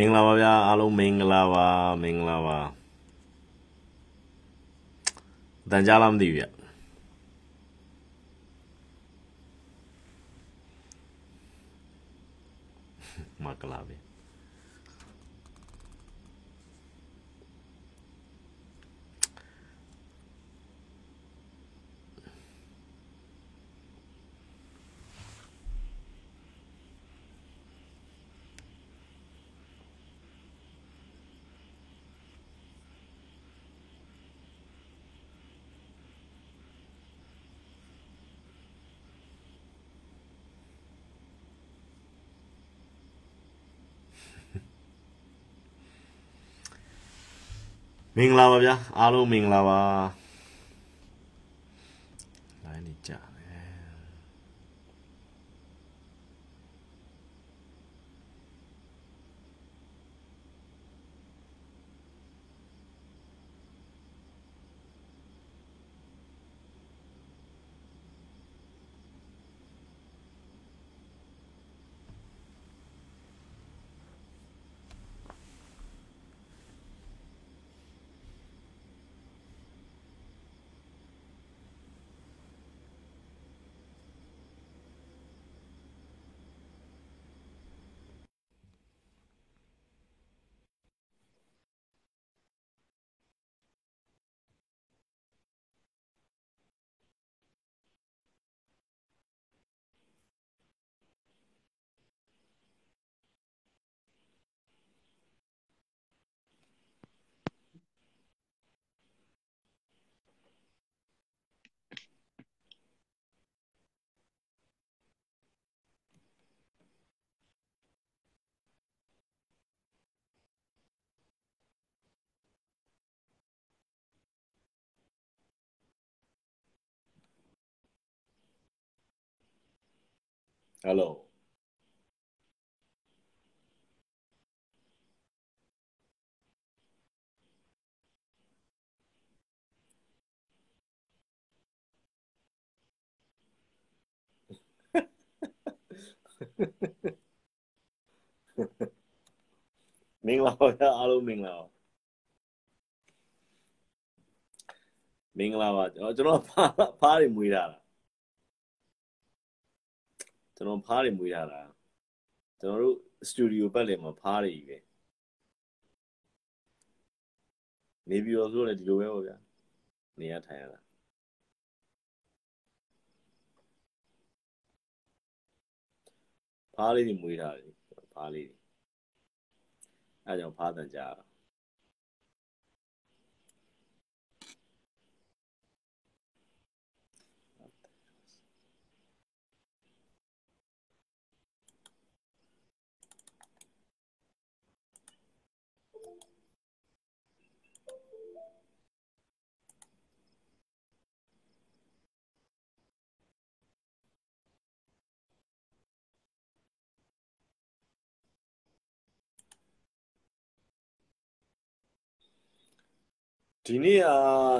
မင်္ဂလာပါဗျာအားလုံးမင်္ဂလာပါမင်္ဂလာပါတန်ကြားလားမသိဘူးဗျမကလာပြီ မင်္ဂလာပါဗျာအားလုံးမင်္ဂလာပါလိုင်းနေကြတယ် ဟယ်လိုမင်္ဂလာပါဗျာအားလုံးမင်္ဂလာပါမင်္ဂလာပါကျွန်တော်ကျွန်တော်ဖားဖားတွေမွေးထားတာ ကျွန်တော်ဖားတွေမွေးထားတာကျွန်တော်တို့စတူဒီယိုပတ်လည်မှာဖားတွေကြီးပဲနေပြီးတော့ဆိုလည်းဒီလိုပဲပေါ့ဗျာနေရထိုင်ရတာဖားလေးတွေမွေးထားတယ်ဖားလေးတွေအဲဒါကြောင့်ဖားတန်ကြတာ ဒီနေ့อ่ะ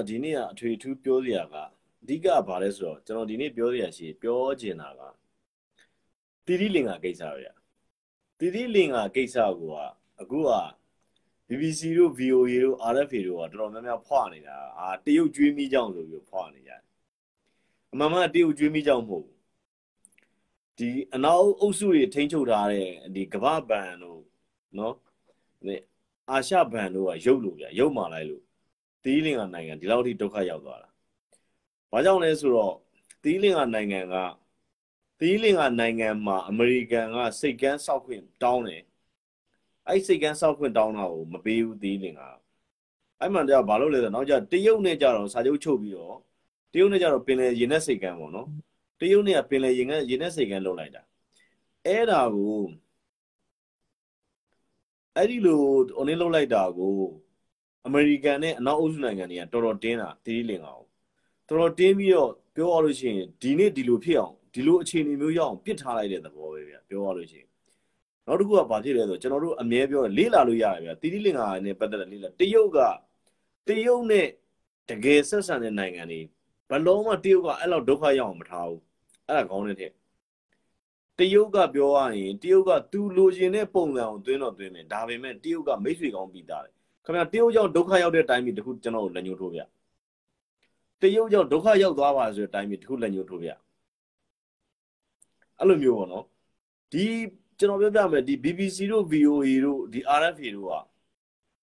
ဒီနေ့อ่ะအထွေထူးပြောစရာကအဓိကဘာလဲဆိုတော့ကျွန်တော်ဒီနေ့ပြောစရာရှိပြောချင်တာကတိတိလင်္ကာကိစ္စပဲတိတိလင်္ကာကိစ္စကိုကအခုက BBC တို့ VOA တို့ RFA တို့ကတော်တော်များများဖွာနေတာအာတရုတ်ကျွေးမိကြောင်ဆိုပြီးဖွာနေကြတယ်အမှန်မှန်တရုတ်ကျွေးမိကြောင်မဟုတ်ဘူးဒီအနောက်အုပ်စုတွေထိန်းချုပ်ထားတဲ့ဒီကမ္ဘာဘဏ်တို့နော်အာရှဘဏ်တို့ကရုပ်လို့ဗျရုပ်မာလိုက်လို့ သီးလင်္ကာနိုင်ငံဒီလောက်ထိဒုက္ခရောက်သွားတာ။ဘာကြောင့်လဲဆိုတော့သီးလင်္ကာနိုင်ငံကသီးလင်္ကာနိုင်ငံမှာအမေရိကန်ကစိတ်ကန်းစောက်ခွင့်တောင်းတယ်။အဲ့စိတ်ကန်းစောက်ခွင့်တောင်းတာကိုမပေးဘူးသီးလင်္ကာ။အဲ့မှန်တရားဘာလို့လဲဆိုတော့နောက်ကျတရုတ်နဲ့ကြတော့စာချုပ်ချုပ်ပြီးတော့တရုတ်နဲ့ကြတော့ပင်လယ်ရေနက်စိတ်ကန်းပေါ့နော်။တရုတ်နဲ့ကပင်လယ်ရေနက်ရေနက်စိတ်ကန်းလုပ်လိုက်တာ။အဲ့ဒါကိုအဲ့ဒီလိုအနည်းလုပ်လိုက်တာကို အမေရိကန်နဲ့အနောက်အုပ်စုနိုင်ငံတွေကတော်တော်တင်းတာသတိလင်အောင်တော်တော်တင်းပြီးတော့ပြောရလို့ရှိရင်ဒီနေ့ဒီလိုဖြစ်အောင်ဒီလိုအခြေအနေမျိုးရောက်အောင်ပစ်ထားလိုက်တဲ့သဘောပဲဗျာပြောရလို့ရှိရင်နောက်တစ်ခုကဘာဖြစ်လဲဆိုတော့ကျွန်တော်တို့အမြဲပြောတယ်လေးလာလို့ရတယ်ဗျာသတိလင်္ကာနဲ့ပတ်သက်တဲ့လေးလာတရုတ်ကတရုတ်နဲ့တကယ်ဆက်ဆံတဲ့နိုင်ငံတွေဘလုံးမတရုတ်ကအဲ့လောက်ဒုက္ခရောက်အောင်မထားဘူးအဲ့ဒါကောင်းတဲ့ထက်တရုတ်ကပြောရရင်တရုတ်ကသူလိုချင်တဲ့ပုံစံကိုသွင်းတော့သွင်းတယ်ဒါပေမဲ့တရုတ်ကမိတ်ဆွေကောင်းပြီးသားတယ် ခင်ဗျာတရုတ်ကြောင့်ဒုက္ခရောက်တဲ့တိုင်းပြည်တခုကျွန်တော်တို့လက်ညှိုးထိုးပြတရုတ်ကြောင့်ဒုက္ခရောက်သွားပါဆိုတဲ့တိုင်းပြည်တခုလက်ညှိုးထိုးပြအဲ့လိုမျိုးပေါ့နော်ဒီကျွန်တော်ပြောပြမယ်ဒီ BBC တို့ VOA တို့ဒီ RFA တို့က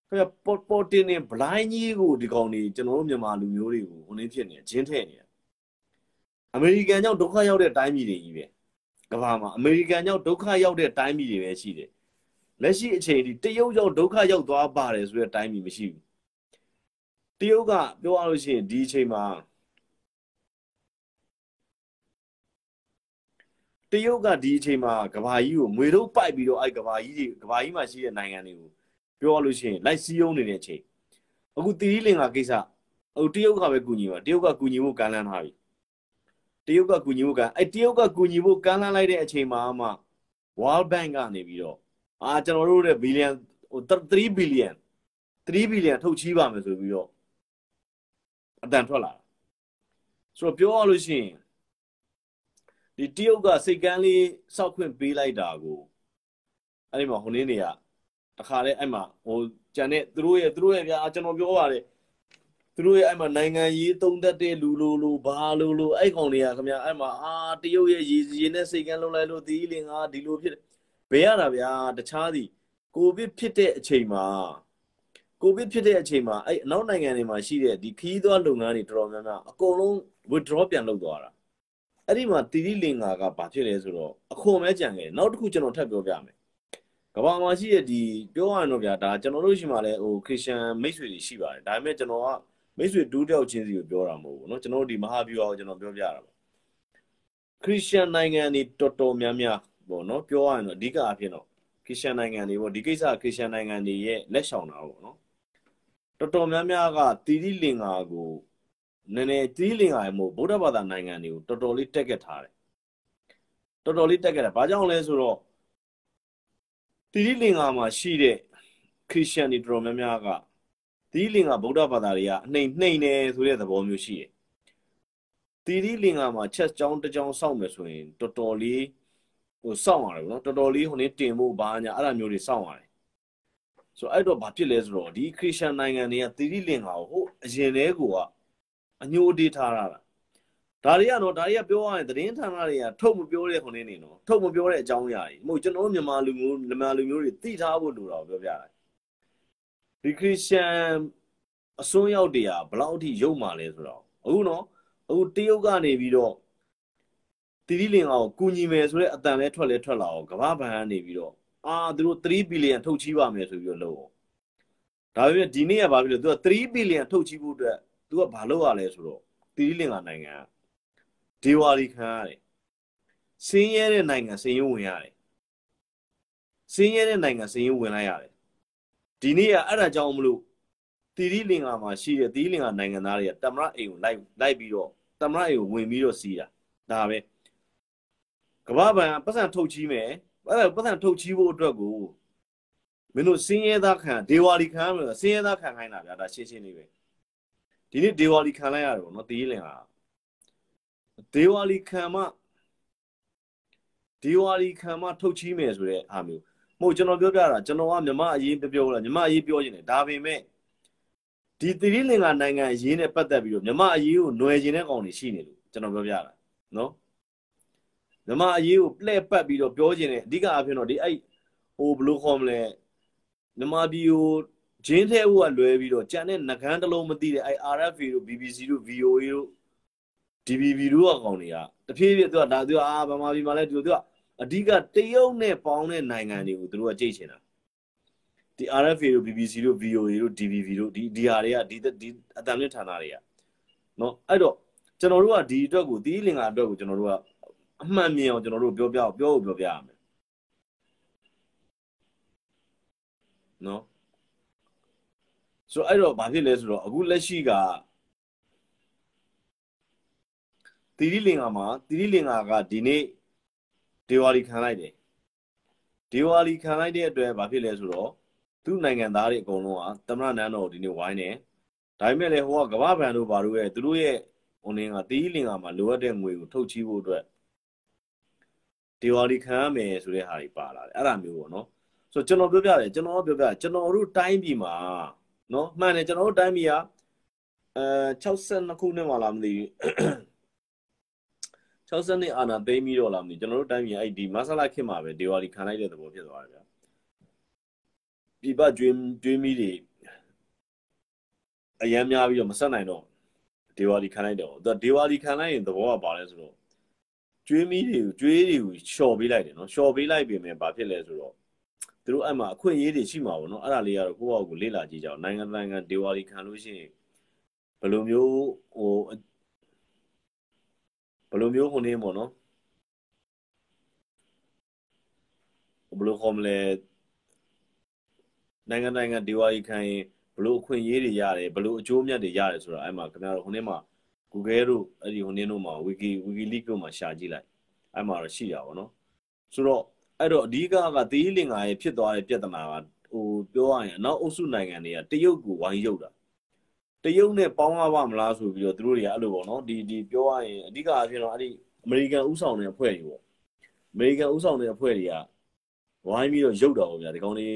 ခင်ဗျာပေါ်ပေါ်တင်နေဘလိုင်းကြီးကိုဒီကောင်တွေကျွန်တော်တို့မြန်မာလူမျိုးတွေကိုဟိုနေဖြစ်နေအချင်းထဲ့နေအမေရိကန်ကြောင့်ဒုက္ခရောက်တဲ့တိုင်းပြည်တွေကြီးပဲကမ္ဘာမှာအမေရိကန်ကြောင့်ဒုက္ခရောက်တဲ့တိုင်းပြည်တွေပဲရှိတယ် လက်ရှိအချိန်ဒီတရုတ်ကြောင့်ဒုက္ခရောက်သွားပါတယ်ဆိုတဲ့တိုင်းပြည်မရှိဘူးတရုတ်ကပြောရလို့ရှိရင်ဒီအချိန်မှာတရုတ်ကဒီအချိန်မှာကဘာကြီးကိုငွေတော့ပိုက်ပြီးတော့အဲ့ကဘာကြီးတွေကဘာကြီးမှာရှိတဲ့နိုင်ငံတွေကိုပြောရလို့ရှိရင်လိုက်စည်းရုံးနေတဲ့အချိန်အခုတီရီလင်္ကာကိစ္စအခုတရုတ်ကပဲကူညီမှာတရုတ်ကကူညီဖို့ကမ်းလှမ်းထားပြီတရုတ်ကကူညီဖို့ကအဲ့တရုတ်ကကူညီဖို့ကမ်းလှမ်းလိုက်တဲ့အချိန်မှာမှ World Bank ကနေပြီးတော့ အာကျွန်တော်တို့ရဲ့ဘီလီယံဟို3ဘီလီယံ3ဘီလီယံထုတ်ချီးပါမယ်ဆိုပြီးတော့အတန်ထွက်လာတာဆိုတော့ပြောရလို့ရှိရင်ဒီတရုတ်ကစိတ်ကန်းလေးစောက်ခွင့်ပေးလိုက်တာကိုအဲ့ဒီမှာဟိုနေ့နေကတခါတည်းအဲ့မှာဟိုကြံတဲ့သူတို့ရဲ့သူတို့ရဲ့ဗျာကျွန်တော်ပြောပါတယ်သူတို့ရဲ့အဲ့မှာနိုင်ငံရေးသုံးသက်တဲ့လူလိုလိုဘာလိုလိုအဲ့ကောင်တွေကခင်ဗျာအဲ့မှာအာတရုတ်ရဲ့ရည်စည်နဲ့စိတ်ကန်းလုံးလိုက်လို့သီးလင်ကဒီလိုဖြစ် ဘယ်ရတာဗျာတခြားစီကိုဗစ်ဖြစ်တဲ့အချိန်မှာကိုဗစ်ဖြစ်တဲ့အချိန်မှာအဲ့အနောက်နိုင်ငံတွေမှာရှိတဲ့ဒီခီးသွားလုပ်ငန်းတွေတော်တော်များများအကုန်လုံး withdraw ပြန်လုပ်သွားတာအဲ့ဒီမှာတီတီလင်္ကာကဘာဖြစ်လဲဆိုတော့အခွန်မဲကြံခဲ့နောက်တစ်ခုကျွန်တော်ထပ်ပြောပြမယ်ကဘာမှာရှိတဲ့ဒီပြောရရင်တော့ဗျာဒါကျွန်တော်တို့ရှိမှလည်းဟိုခရစ်ယာန်မိတ်ဆွေတွေရှိပါတယ်ဒါပေမဲ့ကျွန်တော်ကမိတ်ဆွေဒူးတယောက်ချင်းစီကိုပြောတာမဟုတ်ဘူးเนาะကျွန်တော်တို့ဒီမဟာဗျူဟာကိုကျွန်တော်ပြောပြတာပါခရစ်ယာန်နိုင်ငံတွေတော်တော်များများ ပေါ့နော်ပြောရရင်တော့အဓိကအဖြစ်တော့ခရစ်ယာန်နိုင်ငံတွေပေါ့ဒီကိစ္စခရစ်ယာန်နိုင်ငံတွေရဲ့လက်ဆောင်တာပေါ့နော်တော်တော်များများကတီတိလင်္ကာကိုနည်းနည်းတီတိလင်္ကာရေမို့ဗုဒ္ဓဘာသာနိုင်ငံတွေကိုတော်တော်လေးတက်ကက်ထားတယ်တော်တော်လေးတက်ကက်တာဘာကြောင့်လဲဆိုတော့တီတိလင်္ကာမှာရှိတဲ့ခရစ်ယာန်တွေတော်တော်များများကတီတိလင်္ကာဗုဒ္ဓဘာသာတွေကအနှိမ်နှိမ်တယ်ဆိုတဲ့သဘောမျိုးရှိတယ်တီတိလင်္ကာမှာချက်ကြောင်းတစ်ကြောင်းစောင့်မယ်ဆိုရင်တော်တော်လေး ဟိုစောင့်ရတယ်ဗောနော်တော်တော်လေးဟိုနေတင်ဖို့ဘာညာအဲ့လိုမျိုးတွေစောင့်ရတယ်ဆိုတော့အဲ့တော့ဘာဖြစ်လဲဆိုတော့ဒီခရစ်ယာန်နိုင်ငံတွေကတီတီလင်္ကာကိုဟိုအရင်တည်းကအညိုအတေးထားရတာဒါတွေကတော့ဒါတွေကပြောရရင်သတင်းဌာနတွေကထုတ်မပြောတဲ့ခုနေနေနော်ထုတ်မပြောတဲ့အကြောင်းအရာတွေမဟုတ်ကျွန်တော်တို့မြန်မာလူမျိုးမြန်မာလူမျိုးတွေသိထားဖို့လိုတာကိုပြောပြတာဒီခရစ်ယာန်အစွန်းရောက်တွေကဘလောက်အထိရုပ်မာလဲဆိုတော့အခုနော်အခုတရုတ်ကနေပြီးတော့ တီတီလင်အောင်ကူညီမယ်ဆိုတဲ့အတန်လဲထွက်လဲထွက်လာအောင်ကမ္ဘာဘဏ်ကနေပြီးတော့အာသူတို့3ဘီလီယံထုတ်ချီးပါမယ်ဆိုပြီးတော့လုပ်အောင်ဒါပေမဲ့ဒီနေ့ကဘာဖြစ်လဲသူက3ဘီလီယံထုတ်ချီးဖို့အတွက်သူကဘာလုပ်ရလဲဆိုတော့တီတီလင်ကနိုင်ငံကဒေဝါလီခံရတယ်စင်းရဲတဲ့နိုင်ငံစင်းရုံးဝင်ရတယ်စင်းရဲတဲ့နိုင်ငံစင်းရုံးဝင်လိုက်ရတယ်ဒီနေ့ကအဲ့ဒါကြောင့်မလို့တီတီလင်္ကာမှာရှိတဲ့တီတီလင်္ကာနိုင်ငံသားတွေကတမရအိမ်ကိုလိုက်လိုက်ပြီးတော့တမရအိမ်ကိုဝင်ပြီးတော့စီးတာဒါပဲ ကမ္ဘာဘဏ်ပတ်စံထုတ်ချီးမယ်အဲ့ဒါပတ်စံထုတ်ချီးဖို့အတွက်ကိုမင်းတို့စင်းရဲသားခံဒေဝါလီခံရမယ်စင်းရဲသားခံခိုင်းတာဗျာဒါရှင်းရှင်းလေးပဲဒီနေ့ဒေဝါလီခံလိုက်ရတယ်ဗောနော်တီတီလင်္ကာဒေဝါလီခံမဒေဝါလီခံမထုတ်ချီးမယ်ဆိုတဲ့အားမျိုးမဟုတ်ကျွန်တော်ပြောပြတာကျွန်တော်ကမြမအရေးပြောပြောလားမြမအရေးပြောနေတယ်ဒါပေမဲ့ဒီသီရိလင်္ကာနိုင်ငံအရေးနဲ့ပတ်သက်ပြီးတော့မြမအရေးကိုຫນွယ်ခြင်းတဲ့ကောင်တွေရှိနေလို့ကျွန်တော်ပြောပြတာနော် မြမအရေးကိုပလဲ့ပတ်ပြီးတော့ပြောခြင်းတဲ့အဓိကအဖြစ်တော့ဒီအဲ့ဟိုဘလို့ခေါ်မလဲမြမပြည်ကိုဂျင်းထဲဦးကလွဲပြီးတော့ကြံတဲ့ငကန်းတစ်လုံးမသိတဲ့အဲ့ RFA တို့ BBC တို့ VOA တို့ DBB တို့အကောင်တွေကတဖြည်းဖြည်းသူကဒါသူကအာဗမာပြည်မှာလဲသူကအဓိကတရုတ်နဲ့ပေါင်းတဲ့နိုင်ငံတွေကိုသူတို့ကကြိတ်ချင်တာဒီ RFA တို့ BBC တို့ VOA တို့ DBB တို့ဒီဒီဟာတွေကဒီဒီအတံမြင့်ဌာနတွေကနော်အဲ့တော့ကျွန်တော်တို့ကဒီအတွက်ကိုတီးလင်္ကာအတွက်ကိုကျွန်တော်တို့က အမှန်မြင်အောင်ကျွန်တော်တို့ပြောပြပြောဖို့ပြောပြရမယ်နော်ဆိုတော့အဲ့တော့ဘာဖြစ်လဲဆိုတော့အခုလက်ရှိကတီရီလင်္ကာမှာတီရီလင်္ကာကဒီနေ့ဒေဝါလီခံလိုက်တယ်ဒေဝါလီခံလိုက်တဲ့အတွက်ဘာဖြစ်လဲဆိုတော့သူ့နိုင်ငံသားတွေအကုန်လုံးကသမရနန်းတော်ဒီနေ့ဝိုင်းတယ်ဒါပေမဲ့လည်းဟိုကကမ္ဘာဘဏ်တို့ဘာလို့ရဲ့သူတို့ရဲ့ဟိုနေကတီရီလင်္ကာမှာလိုအပ်တဲ့ငွေကိုထုတ်ချီးဖို့အတွက် ဒီဝါလီခံရမယ်ဆိုတဲ့ဟာတွေပါလာတယ်အဲ့ဒါမျိုးပေါ့နော်ဆိုတော့ကျွန်တော်ပြောပြတယ်ကျွန်တော်ပြောပြကျွန်တော်တို့တိုင်းပြည်မှာနော်မှန်တယ်ကျွန်တော်တို့တိုင်းပြည်ကအဲ62ခုနှစ်မှလားမသိဘူး60နှစ်အာနာသိမ်းပြီးတော့လားမသိကျွန်တော်တို့တိုင်းပြည်အဲ့ဒီမဆလာခေတ်မှာပဲဒီဝါလီခံလိုက်တဲ့သဘောဖြစ်သွားတယ်ဗျာပြပကျွေးကျွေးမိတွေအရန်များပြီးတော့မဆက်နိုင်တော့ဒေဝါလီခံလိုက်တော့သူဒေဝါလီခံလိုက်ရင်သဘောကပါလဲဆိုတော့ ကျွေးမီးတွေကိုကျွေးတွေကိုရှော့ပေးလိုက်တယ်နော်ရှော့ပေးလိုက်ပြင်မယ်ဘာဖြစ်လဲဆိုတော့သူတို့အဲ့မှာအခွင့်အရေးတွေရှိမှာပေါ့နော်အဲ့ဒါလေးကတော့ကိုယ့်အောက်ကိုလေ့လာကြည့်ကြအောင်နိုင်ငံနိုင်ငံဒေဝါလီခံလို့ရှိရင်ဘယ်လိုမျိုးဟိုဘယ်လိုမျိုးဟိုနေပေါ့နော်ဘယ်လိုခေါ်မလဲနိုင်ငံနိုင်ငံဒေဝါလီခံရင်ဘလို့အခွင့်အရေးတွေရတယ်ဘလို့အကျိုးအမြတ်တွေရတယ်ဆိုတာအဲ့မှာခင်ဗျားတို့ဟိုနေ့မှာ Google တို့အဲ့ဒီဟိုနေ့တို့မှာ Wiki WikiLeaks တို့မှာရှာကြည့်လိုက်အဲ့မှာတော့ရှိတာပေါ့နော်ဆိုတော့အဲ့တော့အဓိကကသီးလင်္ကာရဲ့ဖြစ်သွားတဲ့ပြဿနာကဟိုပြောရရင်အနောက်အုပ်စုနိုင်ငံတွေကတရုတ်ကိုဝိုင်းရုပ်တာတရုတ်နဲ့ပေါင်းရပါမလားဆိုပြီးတော့သူတို့တွေကအဲ့လိုပေါ့နော်ဒီဒီပြောရရင်အဓိကအဖြစ်တော့အဲ့ဒီအမေရိကန်ဥဆောင်တဲ့အဖွဲ့တွေပေါ့အမေရိကန်ဥဆောင်တဲ့အဖွဲ့တွေကဝိုင်းပြီးတော့ရုပ်တာပေါ့ဗျာဒီကောင်တွေ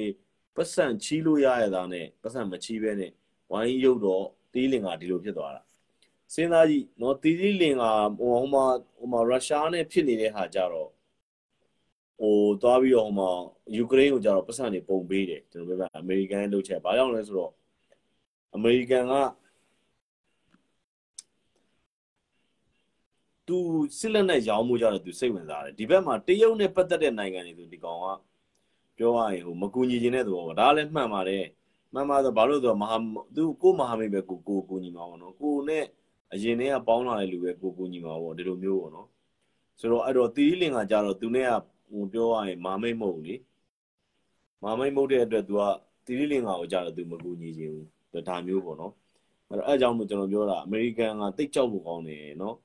ပတ်စံချီးလို့ရရတာနဲ့ပတ်စံမချီးပဲနဲ့ဝိုင်းရုပ်တော့တီးလင်ကဒီလိုဖြစ်သွားတာ စဉ်းစားကြည့်နော်တီးတီးလင်ကဟိုဟိုမှာဟိုမှာရုရှားနဲ့ဖြစ်နေတဲ့ဟာကြတော့ဟိုသွားပြီးတော့ဟိုမှာယူကရိန်းကိုကြတော့ပတ်စံတွေပုံပေးတယ်ကျွန်တော်ပြောပြအမေရိကန်လှုပ်ချက်ဘာကြောင့်လဲဆိုတော့အမေရိကန်ကသူစစ်လက်နဲ့ရောင်းမှုကြတော့သူစိတ်ဝင်စားတယ်ဒီဘက်မှာတရုတ်နဲ့ပတ်သက်တဲ့နိုင်ငံတွေဆိုဒီကောင်ကပြောရရင်ဟိုမကူညီခြင်းတဲ့သဘောပေါ့ဒါလည်းမှန်ပါတယ်မှန်ပါဆိုဘာလို့ဆိုတော့မဟာသူကိုမဟာမိတ်ပဲကိုကိုကူညီမှာပေါ့နော်ကိုနဲ့ အရင်တည်းကပေါင်းလာတဲ့လူပဲကိုကူညီမှာပေါ့ဒီလိုမျိုးပေါ့နော်ဆိုတော့အဲ့တော့တီးလင်ကကြတော့သူနဲ့ကဟိုပြောရရင်မာမိတ်မဟုတ်ဘူးလေမာမိတ်မဟုတ်တဲ့အတွက် तू ကတီးလင်ကကိုကြတော့ तू မကူညီခြင်းဘူးဒါမျိုးပေါ့နော်အဲ့တော့အဲ့အကြောင်းမို့ကျွန်တော်ပြောတာအမေရိကန်ကတိတ်ကြောက်ဖို့ကောင်းတယ်နော်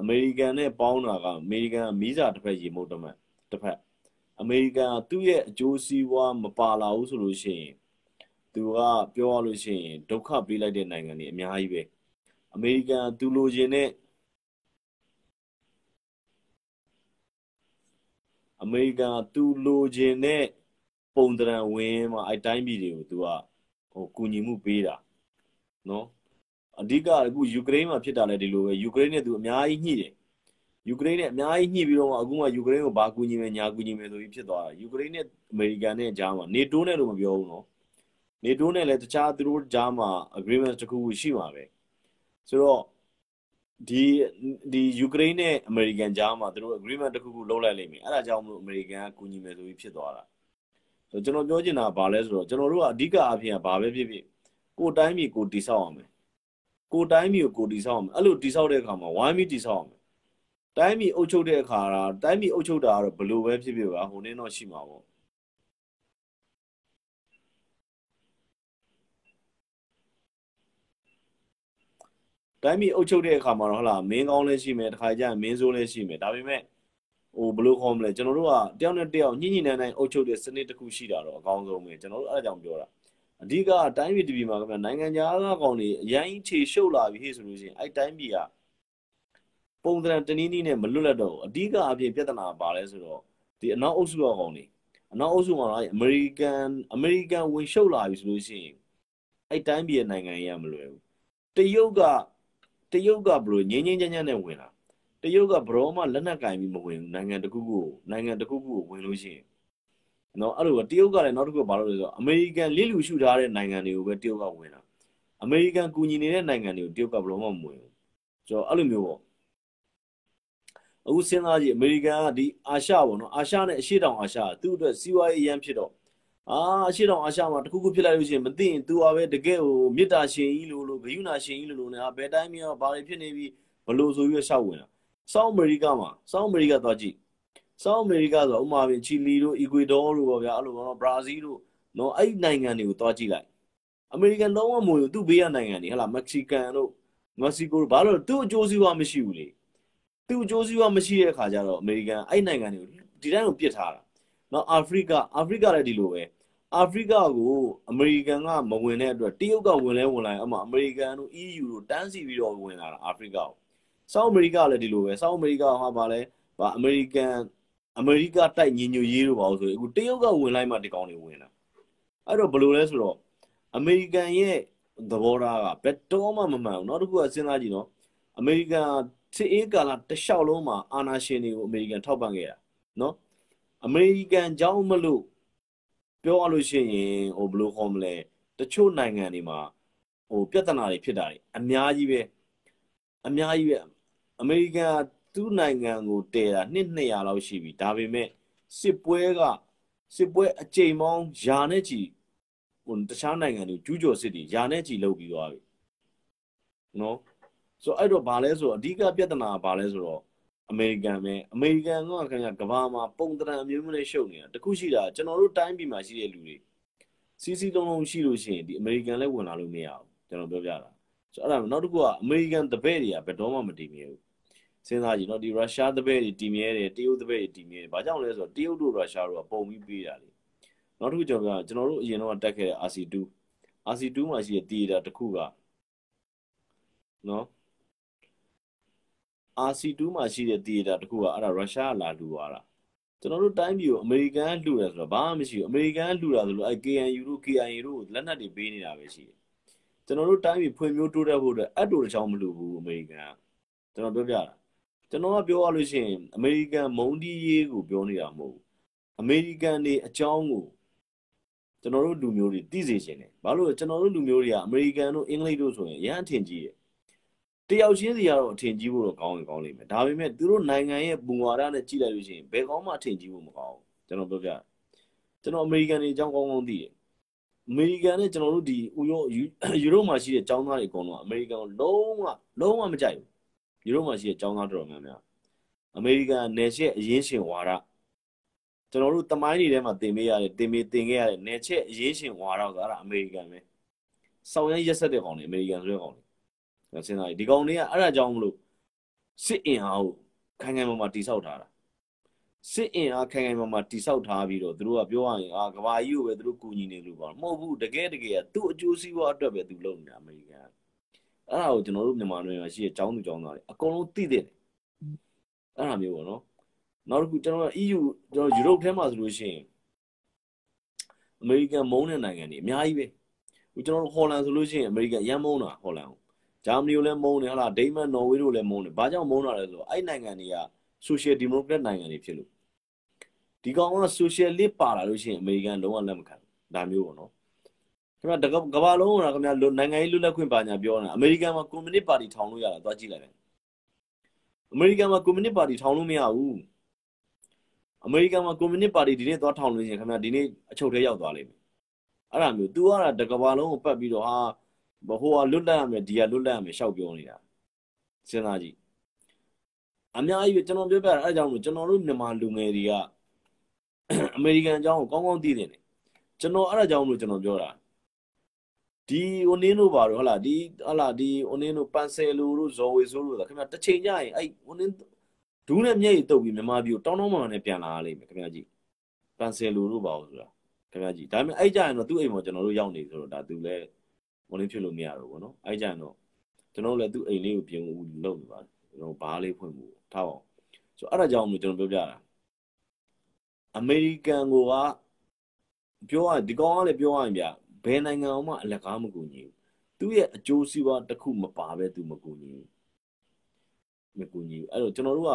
အမေရိကန်နဲ့ပေါင်းတာကအမေရိကန်ကမီးစာတစ်ဖက်ရေမုတ်တစ်ဖက်တစ်ဖက်အမေရိကန်ကသူ့ရဲ့အကျိုးစီးပွားမပါလာဘူးဆိုလို့ရှိရင်သူကပြောရလို့ရှိရင်ဒုက္ခပေးလိုက်တဲ့နိုင်ငံတွေအများကြီးပဲ အမေရိကန်သူလိုချင်တဲ့အမေရိကန်သူလိုချင်တဲ့ပုံတရံဝင်မှာအဲတိုင်းပြည်တွေကိုသူကဟိုကူညီမှုပေးတာနော်အဓိကအခုယူကရိန်းမှာဖြစ်တာလည်းဒီလိုပဲယူကရိန်းနဲ့သူအများကြီးညှိတယ်ယူကရိန်းနဲ့အများကြီးညှိပြီးတော့အခုမှယူကရိန်းကိုဘာကူညီမယ်ညာကူညီမယ်ဆိုပြီးဖြစ်သွားတာယူကရိန်းနဲ့အမေရိကန်နဲ့ကြားမှာနေတိုးနဲ့လို့မပြောဘူးနော်နေတိုးနဲ့လည်းတခြားသူတို့ကြားမှာ agreement တစ်ခုခုရှိမှာပဲ ဆိုတော့ဒီဒီယူကရိန်းနဲ့အမေရိကန်ကြားမှာသူတို့ agreement တစ်ခုခုလုပ်လိုက်လိမ့်မယ်အဲ့ဒါကြောင့်မလို့အမေရိကန်ကကူညီမယ်ဆိုပြီးဖြစ်သွားတာဆိုတော့ကျွန်တော်ပြောချင်တာကဘာလဲဆိုတော့ကျွန်တော်တို့ကအဓိကအဖြစ်ကဘာပဲဖြစ်ဖြစ်ကိုတိုင်းပြည်ကိုတိဆောက်အောင်မယ်ကိုတိုင်းပြည်ကိုကိုတိဆောက်အောင်မယ်အဲ့လိုတိဆောက်တဲ့အခါမှာဝိုင်းပြီးတိဆောက်အောင်မယ်တိုင်းပြည်အုပ်ချုပ်တဲ့အခါကတိုင်းပြည်အုပ်ချုပ်တာကတော့ဘယ်လိုပဲဖြစ်ဖြစ်ပါဟိုနည်းတော့ရှိမှာပေါ့ တိုင်းပြည်အုပ်ချုပ်တဲ့အခါမှာတော့ဟုတ်လားမင်းကောင်းလည်းရှိမယ်တခါကျရင်မင်းဆိုးလည်းရှိမယ်ဒါပေမဲ့ဟိုဘယ်လိုခေါ်မလဲကျွန်တော်တို့ကတယောက်နဲ့တယောက်ညှိညှိနှိုင်းနှိုင်းအုပ်ချုပ်တဲ့စနစ်တစ်ခုရှိတာတော့အကောင်းဆုံးပဲကျွန်တော်တို့အဲ့ဒါကြောင့်ပြောတာအဓိကတိုင်းပြည်တပြည်မှာကနိုင်ငံခြားသားကောင်တွေအရင်ခြေရှုပ်လာပြီဟဲ့ဆိုလို့ရှိရင်အဲ့တိုင်းပြည်ကပုံစံတနည်းနည်းနဲ့မလွတ်လပ်တော့အဓိကအပြင်ပြဿနာပါလဲဆိုတော့ဒီအနောက်အုပ်စုကောင်တွေအနောက်အုပ်စုမှာတော့အမေရိကန်အမေရိကန်ဝင်ရှုပ်လာပြီဆိုလို့ရှိရင်အဲ့တိုင်းပြည်ရဲ့နိုင်ငံရေးကမလွယ်ဘူးတရုတ်က တရုတ်ကဘလို့ငင်းငင်းချမ်းချမ်းနဲ့ဝင်လာတရုတ်ကဘရောမှလက်နက်ကင်ပြီးမဝင်ဘူးနိုင်ငံတခုခုကိုနိုင်ငံတခုခုကိုဝင်လို့ရှိရင်နော်အဲ့လိုတရုတ်ကလည်းနောက်တစ်ခုဘာလို့လဲဆိုတော့အမေရိကန်လစ်လူရှုထားတဲ့နိုင်ငံတွေကိုပဲတရုတ်ကဝင်တာအမေရိကန်ကူညီနေတဲ့နိုင်ငံတွေကိုတရုတ်ကဘယ်တော့မှမဝင်ဘူးဆိုတော့အဲ့လိုမျိုးပေါ့အခုစဉ်းစားကြည့်အမေရိကန်ကဒီအာရှပေါ့နော်အာရှနဲ့အရှေ့တောင်အာရှသူ့အတွက်စီးပွားရေးအရန်ဖြစ်တော့ အာအရှေ့တောင်အာရှမှာတခုခုဖြစ်လိုက်လို့ရှိရင်မသိရင် तू อ่ะပဲတကယ်ဟိုမေတ္တာရှင်ကြီးလို့လို့ဂယုဏရှင်ကြီးလို့လို့နေတာဘယ်တိုင်းမျိုးဘာတွေဖြစ်နေပြီဘလို့ဆိုပြီးရှောက်ဝင်တာဆောင်းအမေရိကမှာဆောင်းအမေရိကသွားကြည့်ဆောင်းအမေရိကဆိုဥမာပြင်ချီလီတို့အီကွေဒေါတို့ပေါ့ဗျာအဲ့လိုပေါ့နော်ဘရာဇီးတို့နော်အဲ့နိုင်ငံတွေကိုသွားကြည့်လိုက်အမေရိကန်လုံးဝမဝင်ဘူးသူ့ဘေးကနိုင်ငံတွေဟလာမက္ကဆီကန်တို့မက္ကဆီကိုတို့ဘာလို့သူ့အကျိုးစီးပွားမရှိဘူးလေသူ့အကျိုးစီးပွားမရှိတဲ့အခါကျတော့အမေရိကန်အဲ့နိုင်ငံတွေကိုဒီတိုင်းကိုပြစ်ထားတာနော်အာဖရိကအာဖရိကလည်းဒီလိုပဲ အာဖရိကကိုအမေရိကန်ကမဝင်တဲ့အတွက်တရုတ်ကဝင်လဲဝင်လာရင်အမှအမေရိကန်တို့ EU တို့တန်းစီပြီးတော့ဝင်လာတာအာဖရိကကိုဆောက်အမေရိကလည်းဒီလိုပဲဆောက်အမေရိကဟာပါလဲဗာအမေရိကန်အမေရိကတိုက်ညီညွတ်ရေးတို့ပါလို့ဆိုရင်အခုတရုတ်ကဝင်လိုက်မှဒီကောင်တွေဝင်တာအဲ့တော့ဘယ်လိုလဲဆိုတော့အမေရိကန်ရဲ့သဘောထားကဘယ်တော့မှမမှန်ဘူးနောက်တစ်ခုကစဉ်းစားကြည့်နော်အမေရိကန်စစ်အေးကာလတစ်လျှောက်လုံးမှာအာဏာရှင်တွေကိုအမေရိကန်ထောက်ပံ့ခဲ့တာနော်အမေရိကန်ကြောင်းမလို့ ပြောရလို့ရှိရင်ဟိုဘယ်လိုခေါ်မလဲတချို့နိုင်ငံတွေမှာဟိုပြဿနာတွေဖြစ်တာတွေအများကြီးပဲအများကြီးပဲအမေရိကန်သူ့နိုင်ငံကိုတည်တာနှစ်200လောက်ရှိပြီဒါပေမဲ့စစ်ပွဲကစစ်ပွဲအကြိမ်ပေါင်းယာနဲ့ချီဟိုတခြားနိုင်ငံတွေကျူးကျော်စစ်တွေယာနဲ့ချီလုပ်ပြီးသွားပြီနော်ဆိုအဲ့တော့ဘာလဲဆိုတော့အဓိကပြဿနာကဘာလဲဆိုတော့ အမေရိကန်ပဲအမေရိကန်ကခင်ဗျကဘာမှာပုံတရံအမျိုးမျိုးနဲ့ရှုပ်နေတာတခုရှိတာကျွန်တော်တို့တိုင်းပြည်မှာရှိတဲ့လူတွေစီစီလုံးလုံးရှိလို့ရှိရင်ဒီအမေရိကန်လည်းဝင်လာလို့မရဘူးကျွန်တော်ပြောပြတာဆိုအဲ့ဒါနောက်တစ်ခုကအမေရိကန်တပည့်တွေကဘယ်တော့မှမတည်မြဲဘူးစဉ်းစားကြည့်နော်ဒီရုရှားတပည့်တွေတည်မြဲတယ်တရုတ်တပည့်တွေတည်မြဲတယ်ဘာကြောင့်လဲဆိုတော့တရုတ်တို့ရုရှားတို့ကပုံပြီးပေးတာလေနောက်တစ်ခုကျွန်တော်ကကျွန်တော်တို့အရင်တော့တက်ခဲ့တဲ့ RC2 RC2 မှာရှိတဲ့ theater တစ်ခုကနော် RC2 မှာရှိတဲ့ theater တခုကအဲ့ဒါရုရှားကလာလှူသွားတာကျွန်တော်တို့တိုင်းပြည်ကိုအမေရိကန်လှူတယ်ဆိုတော့ဘာမှမရှိဘူးအမေရိကန်လှူတာဆိုလို့အဲ့ KNU တို့ KIA တို့လက်နက်တွေပေးနေတာပဲရှိတယ်ကျွန်တော်တို့တိုင်းပြည်ဖွံ့ဖြိုးတိုးတက်ဖို့အတွက်အတူတချောင်းမလှူဘူးအမေရိကန်ကကျွန်တော်ပြောပြတာကျွန်တော်ကပြောရလို့ရှိရင်အမေရိကန်မုံတီးရေးကိုပြောနေတာမဟုတ်ဘူးအမေရိကန်တွေအကြောင်းကိုကျွန်တော်တို့လူမျိုးတွေသိစေချင်တယ်ဘာလို့လဲကျွန်တော်တို့လူမျိုးတွေကအမေရိကန်တို့အင်္ဂလိပ်တို့ဆိုရင်အရန်အထင်ကြီးတယ် တယောက်ချင်းစီကတော့အထင်ကြီးဖို့တော့ကောင်းရင်ကောင်းလိမ့်မယ်ဒါပေမဲ့သူတို့နိုင်ငံရဲ့ပုံဝါဒနဲ့ကြည့်လိုက်လို့ရှိရင်ဘယ်ကောင်းမှအထင်ကြီးဖို့မကောင်းဘူးကျွန်တော်ပြောပြကျွန်တော်အမေရိကန်တွေအကြောင်းကောင်းကောင်းသိတယ်အမေရိကန်နဲ့ကျွန်တော်တို့ဒီဥရောယူရိုမှာရှိတဲ့ចောင်းသားတွေအကုန်လုံးအမေရိကန်ကိုလုံးဝလုံးဝမကြိုက်ဘူးယူရိုမှာရှိတဲ့ចောင်းသားတော်တော်များများအမေရိကန်နယ်ချက်အရင်ရှင်ဝါဒကျွန်တော်တို့တမိုင်းတွေထဲမှာတင်ပေးရတယ်တင်ပေးတင်ခဲ့ရတဲ့နယ်ချက်အရင်ရှင်ဝါဒကအဲ့ဒါအမေရိကန်ပဲစောင်းရရက်ဆက်တဲ့ကောင်တွေအမေရိကန်ဆိုတဲ့ကောင်တွေ စဉ်းစားကြည့်ဒီကောင်တွေကအဲ့ဒါကြောင့်မလို့စစ်အင်အားကိုခိုင်ခိုင်မာမာတိဆောက်ထားတာစစ်အင်အားခိုင်ခိုင်မာမာတိဆောက်ထားပြီးတော့သူတို့ကပြောရရင်အာကဘာကြီးကိုပဲသူတို့ကူညီနေလို့ပါမဟုတ်ဘူးတကယ်တကယ်သူ့အကျိုးစီးပွားအတွက်ပဲသူလုပ်နေတာအမေရိကန်အဲ့ဒါကိုကျွန်တော်တို့မြန်မာနိုင်ငံမှာရှိတဲ့ចောင်းသူចောင်းသားတွေအကုန်လုံးသိတဲ့အဲ့ဒါမျိုးပေါ့နော်နောက်တစ်ခုကျွန်တော် EU ကျွန်တော်ယူရိုပထဲမှာဆိုလို့ရှိရင်အမေရိကန်မုန်းတဲ့နိုင်ငံတွေအများကြီးပဲကျွန်တော်တို့ဟော်လန်ဆိုလို့ရှိရင်အမေရိကန်ရမ်းမုန်းတာဟော်လန်ကို ဂျာမနီကိုလည်းမုန်းတယ်ဟာလားဒိန်းမတ်နော်ဝေးတို့လည်းမုန်းတယ်ဘာကြောင့်မုန်းတာလဲဆိုတော့အဲ့နိုင်ငံတွေကဆိုရှယ်ဒီမိုကရက်နိုင်ငံတွေဖြစ်လို့ဒီကောင်ကဆိုရှယ်လစ်ပါလာလို့ရှိရင်အမေရိကန်လုံးဝလက်မခံဒါမျိုးပေါ့နော်ခင်ဗျာကဘာလုံးကခင်ဗျာနိုင်ငံရေးလွတ်လပ်ခွင့်ပါညာပြောနေတာအမေရိကန်မှာကွန်မြူနစ်ပါတီထောင်လို့ရတာသွားကြည့်လိုက်တယ်အမေရိကန်မှာကွန်မြူနစ်ပါတီထောင်လို့မရဘူးအမေရိကန်မှာကွန်မြူနစ်ပါတီဒီနေ့သွားထောင်လို့ရှိရင်ခင်ဗျာဒီနေ့အချုပ်ထဲရောက်သွားလိမ့်မယ်အဲ့ဒါမျိုး तू ကတကဘာလုံးကိုပတ်ပြီးတော့ဟာ ဟိုကလွတ်လပ်ရမယ်ဒီကလွတ်လပ်ရမယ်ရှောက်ပြောနေတာစဉ်းစားကြည့်အများကြီးကျွန်တော်ပြောပြတာအဲအကြောင်းလို့ကျွန်တော်တို့မြန်မာလူငယ်တွေကအမေရိကန်အကြောင်းကိုကောင်းကောင်းသိနေတယ်ကျွန်တော်အဲအကြောင်းလို့ကျွန်တော်ပြောတာဒီဟိုနင်းတို့ပါတော့ဟလာဒီဟလာဒီဟိုနင်းတို့ပန်ဆယ်လူတို့ဇော်ဝေဆိုးတို့ခင်ဗျတစ်ချိန်ကြရင်အဲ့ဟိုနင်းဒူးနဲ့မျက်ရည်တုပ်ပြီးမြန်မာပြည်ကိုတောင်းတောင်းမှန်နဲ့ပြန်လာရလိမ့်မယ်ခင်ဗျကြည့်ပန်ဆယ်လူတို့ပါလို့ဆိုတာခင်ဗျကြည့်ဒါပေမဲ့အဲ့ကြရင်တော့သူ့အိမ်မှာကျွန်တော်တို့ရောက်နေဆိုတော့ဒါသူလည်း မလင်းဖြစ်လို့မရတော့ဘူးเนาะအဲ့ကြရင်တော့ကျွန်တော်လည်းသူ့အိမ်လေးကိုပြင်ဦးလုပ်နေပါတယ်ကျွန်တော်ဘားလေးဖွင့်ဖို့ထားအောင်ဆိုအဲ့ဒါကြောင့်မို့ကျွန်တော်ပြောပြတာအမေရိကန်ကပြောရဒီကောင်ကလည်းပြောရရင်ဗျဘယ်နိုင်ငံမှအလကားမကူညီဘူးသူ့ရဲ့အကျိုးစီးပွားတစ်ခုမပါပဲသူမကူညီဘူးမကူညီဘူးအဲ့တော့ကျွန်တော်တို့က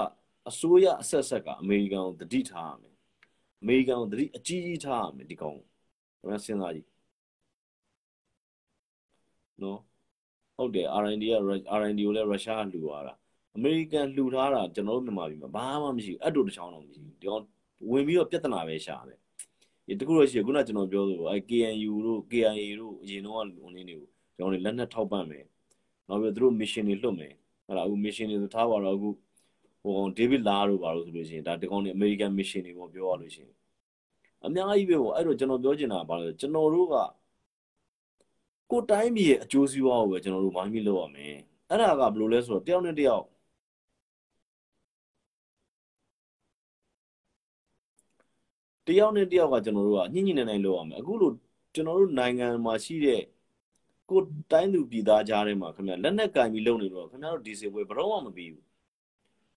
အစိုးရအဆက်ဆက်ကအမေရိကန်ကိုတတိထားရမယ်အမေရိကန်ကိုတတိအကြီးကြီးထားရမယ်ဒီကောင်ကျွန်တော်စဉ်းစားကြည့် နော်ဟုတ်တယ် R&D က R&D ကိုလည်းရုရှားကလှူသွားတာအမေရိကန်လှူထားတာကျွန်တော်တို့မြန်မာပြည်မှာဘာမှမရှိဘူးအတူတချောင်းတော့မရှိဘူးဒီကောင်ဝင်ပြီးတော့ပြဿနာပဲရှာတယ်ဒီတခုတော့ရှိရခုနကျွန်တော်ပြောသလိုအဲ KNU တို့ KIA တို့အရင်တော့ဝင်နေတွေကိုကျွန်တော်တို့လက်နက်ထောက်ပံ့မယ်နောက်ပြီးသူတို့ mission တွေလွှတ်မယ်ဟုတ်လားအခု mission တွေဆိုထားပါတော့အခုဟိုဒေးဗစ်လာတို့ပါလို့ဆိုလို့ရှိရင်ဒါဒီကောင်တွေ American mission တွေပေါ့ပြောရလို့ရှိရင်အများကြီးပဲပေါ့အဲ့တော့ကျွန်တော်ပြောချင်တာကဘာလဲကျွန်တော်တို့က ကိုတိုင်းပြည်ရဲ့အကျိုးစီးပွားကိုပဲကျွန်တော်တို့မိုင်းပြီးလုပ်ရမယ်အဲ့ဒါကဘယ်လိုလဲဆိုတော့တယောက်နဲ့တယောက်တယောက်နဲ့တယောက်ကကျွန်တော်တို့ကညှိညှိနှိုင်းနှိုင်းလုပ်ရမယ်အခုလိုကျွန်တော်တို့နိုင်ငံမှာရှိတဲ့ကိုတိုင်းသူပြည်သားကြားထဲမှာခင်ဗျလက်နက်ကင်ပြီးလုပ်နေတော့ခင်ဗျားတို့ဒီစီပွဲဘယ်တော့မှမပြီးဘူး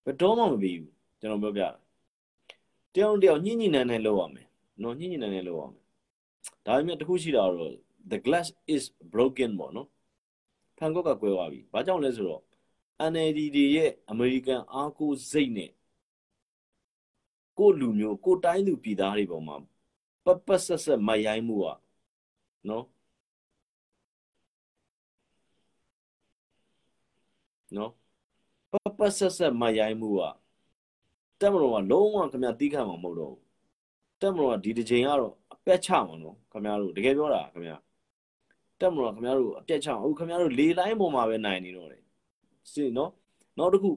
ဘယ်တော့မှမပြီးဘူးကျွန်တော်ပြောပြတာတယောက်တယောက်ညှိညှိနှိုင်းနှိုင်းလုပ်ရမယ်နော်ညှိညှိနှိုင်းနှိုင်းလုပ်ရမယ်ဒါပေမဲ့တခုရှိတာတော့ the glass is broken ပေါ့နော်ဖန်ကော့ကကွဲသွားပြီဘာကြောင့်လဲဆိုတော့ NLD တွေရဲ့ American အားကိုးစိတ်နဲ့ကိုလူမျိုးကိုတိုင်းသူပြည်သားတွေပေါ်မှာပပဆက်ဆက်မရိုင်းမှုอ่ะနော်နော်ပပဆက်ဆက်မရိုင်းမှုอ่ะတက်မလို့ကလုံးဝခင်ဗျာတီးခတ်မှာမဟုတ်တော့ဘူးတက်မလို့ကဒီတစ်ချိန်ကတော့အပက်ချမှာနော်ခင်ဗျားတို့တကယ်ပြောတာခင်ဗျာ တက်မလို့ကခင်ဗျားတို့အပက်ချအောင်ခင်ဗျားတို့လေလိုင်းပေါ်မှာပဲနိုင်နေတော့တယ်စီနော်နောက်တစ်ခု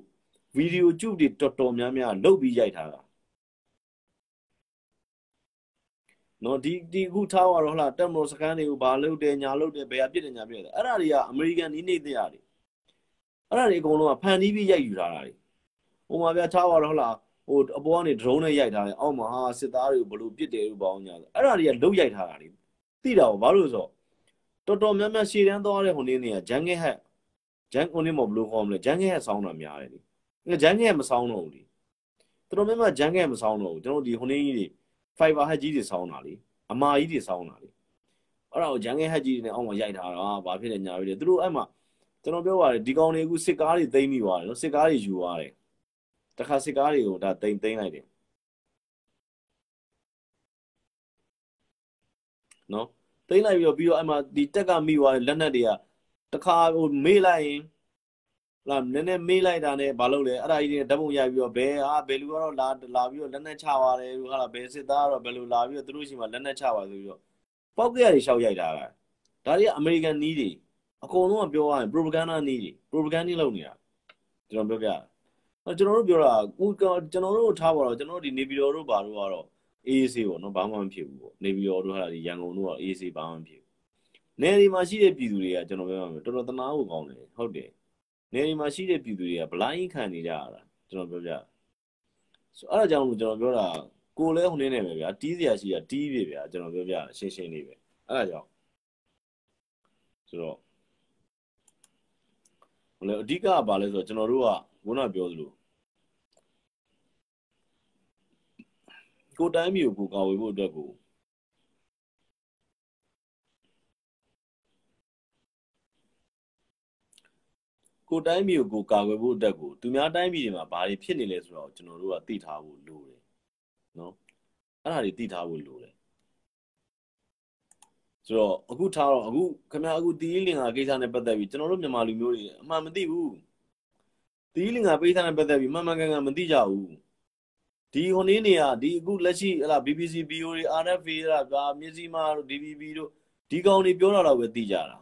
ဗီဒီယိုကျုပ်တွေတော်တော်များများလုတ်ပြီးရိုက်ထားတာနော်ဒီဒီခုထားရတော့ဟလာတက်မလို့စကန်တွေကိုဘာလုပ်တယ်ညာလုပ်တယ်ဘယ်အပြစ်တယ်ညာပြစ်တယ်အဲ့ဒါတွေကအမေရိကန်နီးနေတဲ့ရတယ်အဲ့ဒါတွေအကုန်လုံးကဖန်တီးပြီးရိုက်ယူထားတာတွေဟိုမှာပြထားရတော့ဟလာဟိုအပေါ်ကနေ drone နဲ့ရိုက်ထားတယ်အောက်မှာဟာစစ်သားတွေကိုဘလို့ပစ်တယ်လို့ပေါင်းညာဆိုအဲ့ဒါတွေကလုတ်ရိုက်ထားတာလေသိတာဘာလို့ဆိုတော် တော်များများရှည်တန်းသွားတဲ့ဟိုနေ့နေကဂျန်ဂဲဟက်ဂျန်ဟိုနေ့မဘလို့ခေါ်မလဲဂျန်ဂဲဟက်ဆောင်းတာများတယ်လေဂျန်ဂဲမဆောင်းတော့ဘူးလေတော်တော်များများဂျန်ဂဲမဆောင်းတော့ဘူးကျွန်တော်ဒီဟိုနေ့ကြီးတွေ fiber ဟက်ကြီးတွေဆောင်းတာလေအမာကြီးတွေဆောင်းတာလေအဲ့ဒါကိုဂျန်ဂဲဟက်ကြီးတွေနဲ့အောက်မှာရိုက်ထားတာဘာဖြစ်လဲညာပြီလေသူတို့အဲ့မှာကျွန်တော်ပြောပါတယ်ဒီကောင်တွေအခုစစ်ကားတွေသိမ်းမိသွားတယ်နော်စစ်ကားတွေယူသွားတယ်တခါစစ်ကားတွေကိုဒါတိမ်သိမ်းလိုက်တယ်နော် သိမ်းလိုက်ပြီးတော့ပြီးတော့အဲ့မှာဒီတက်ကမိသွားတဲ့လက်နက်တွေကတခါဟိုမေးလိုက်ရင်လာနည်းနည်းမေးလိုက်တာနဲ့ဘာလုပ်လဲအဲ့ဒါကြီးတွေဓာတ်ပုံရိုက်ပြီးတော့ဘယ်ဟာဘယ်လူကတော့လာလာပြီးတော့လက်နက်ချပါတယ်လို့ဟာလာဘယ်စစ်သားကတော့ဘယ်လိုလာပြီးတော့သူတို့ရှိမှလက်နက်ချပါဆိုပြီးတော့ပောက်ကရတွေရှောက်ရိုက်တာကဒါတွေကအမေရိကန်နီးတွေအကုန်လုံးကပြောရရင် propaganda နီးတွေ propaganda လုပ်နေတာကျွန်တော်ပြောပြကျွန်တော်တို့ပြောတာကိုကျွန်တော်တို့ထားပါတော့ကျွန်တော်တို့ဒီနေပြည်တော်တို့ဘာတို့ကတော့ AAC ပေါ့နော်ဘာမှမဖြစ်ဘူးပေါ့နေပြည်တော်တို့ဟာဒီရန်ကုန်တို့က AAC ဘာမှမဖြစ်ဘူးနယ်ဒီမှာရှိတဲ့ပြည်သူတွေကကျွန်တော်ပြောရမယ်တော်တော်တနာဖို့ကောင်းတယ်ဟုတ်တယ်နယ်ဒီမှာရှိတဲ့ပြည်သူတွေကဗလိုင်းခံနေကြရတာကျွန်တော်ပြောပြဆိုအဲ့ဒါကြောင့်လို့ကျွန်တော်ပြောတာကိုလဲဟိုနေနေပဲဗျာတီးစရာရှိတာတီးပြီဗျာကျွန်တော်ပြောပြရှင်းရှင်းလေးပဲအဲ့ဒါကြောင့်ဆိုတော့ဟိုလေအဓိကကဘာလဲဆိုတော့ကျွန်တော်တို့ကခုနပြောသလို ကိုတိုင်းမျိုးကိုကာဝေဖို့အတွက်ကိုကိုတိုင်းမျိုးကိုကာကွယ်ဖို့အတွက်ကိုသူများတိုင်းပြည်တွေမှာဘာတွေဖြစ်နေလဲဆိုတော့ကျွန်တော်တို့ကသိထားဖို့လိုတယ်နော်အဲ့ဒါတွေသိထားဖို့လိုတယ်ဆိုတော့အခုထားတော့အခုခင်ဗျားအခုတီးလင်္ကာကိစ္စနဲ့ပတ်သက်ပြီးကျွန်တော်တို့မြန်မာလူမျိုးတွေအမှန်မသိဘူးတီးလင်္ကာပိဿနဲ့ပတ်သက်ပြီးမှန်မှန်ကန်ကန်မသိကြဘူး ဒီဟိုနေ့နေရဒီအခုလက်ရှိဟလာ BBC BO တွေ RFA ဟလာဗာမြစည်းမတို့ DVB တို့ဒီကောင်တွေပြောတာတော့ပဲသိကြတာ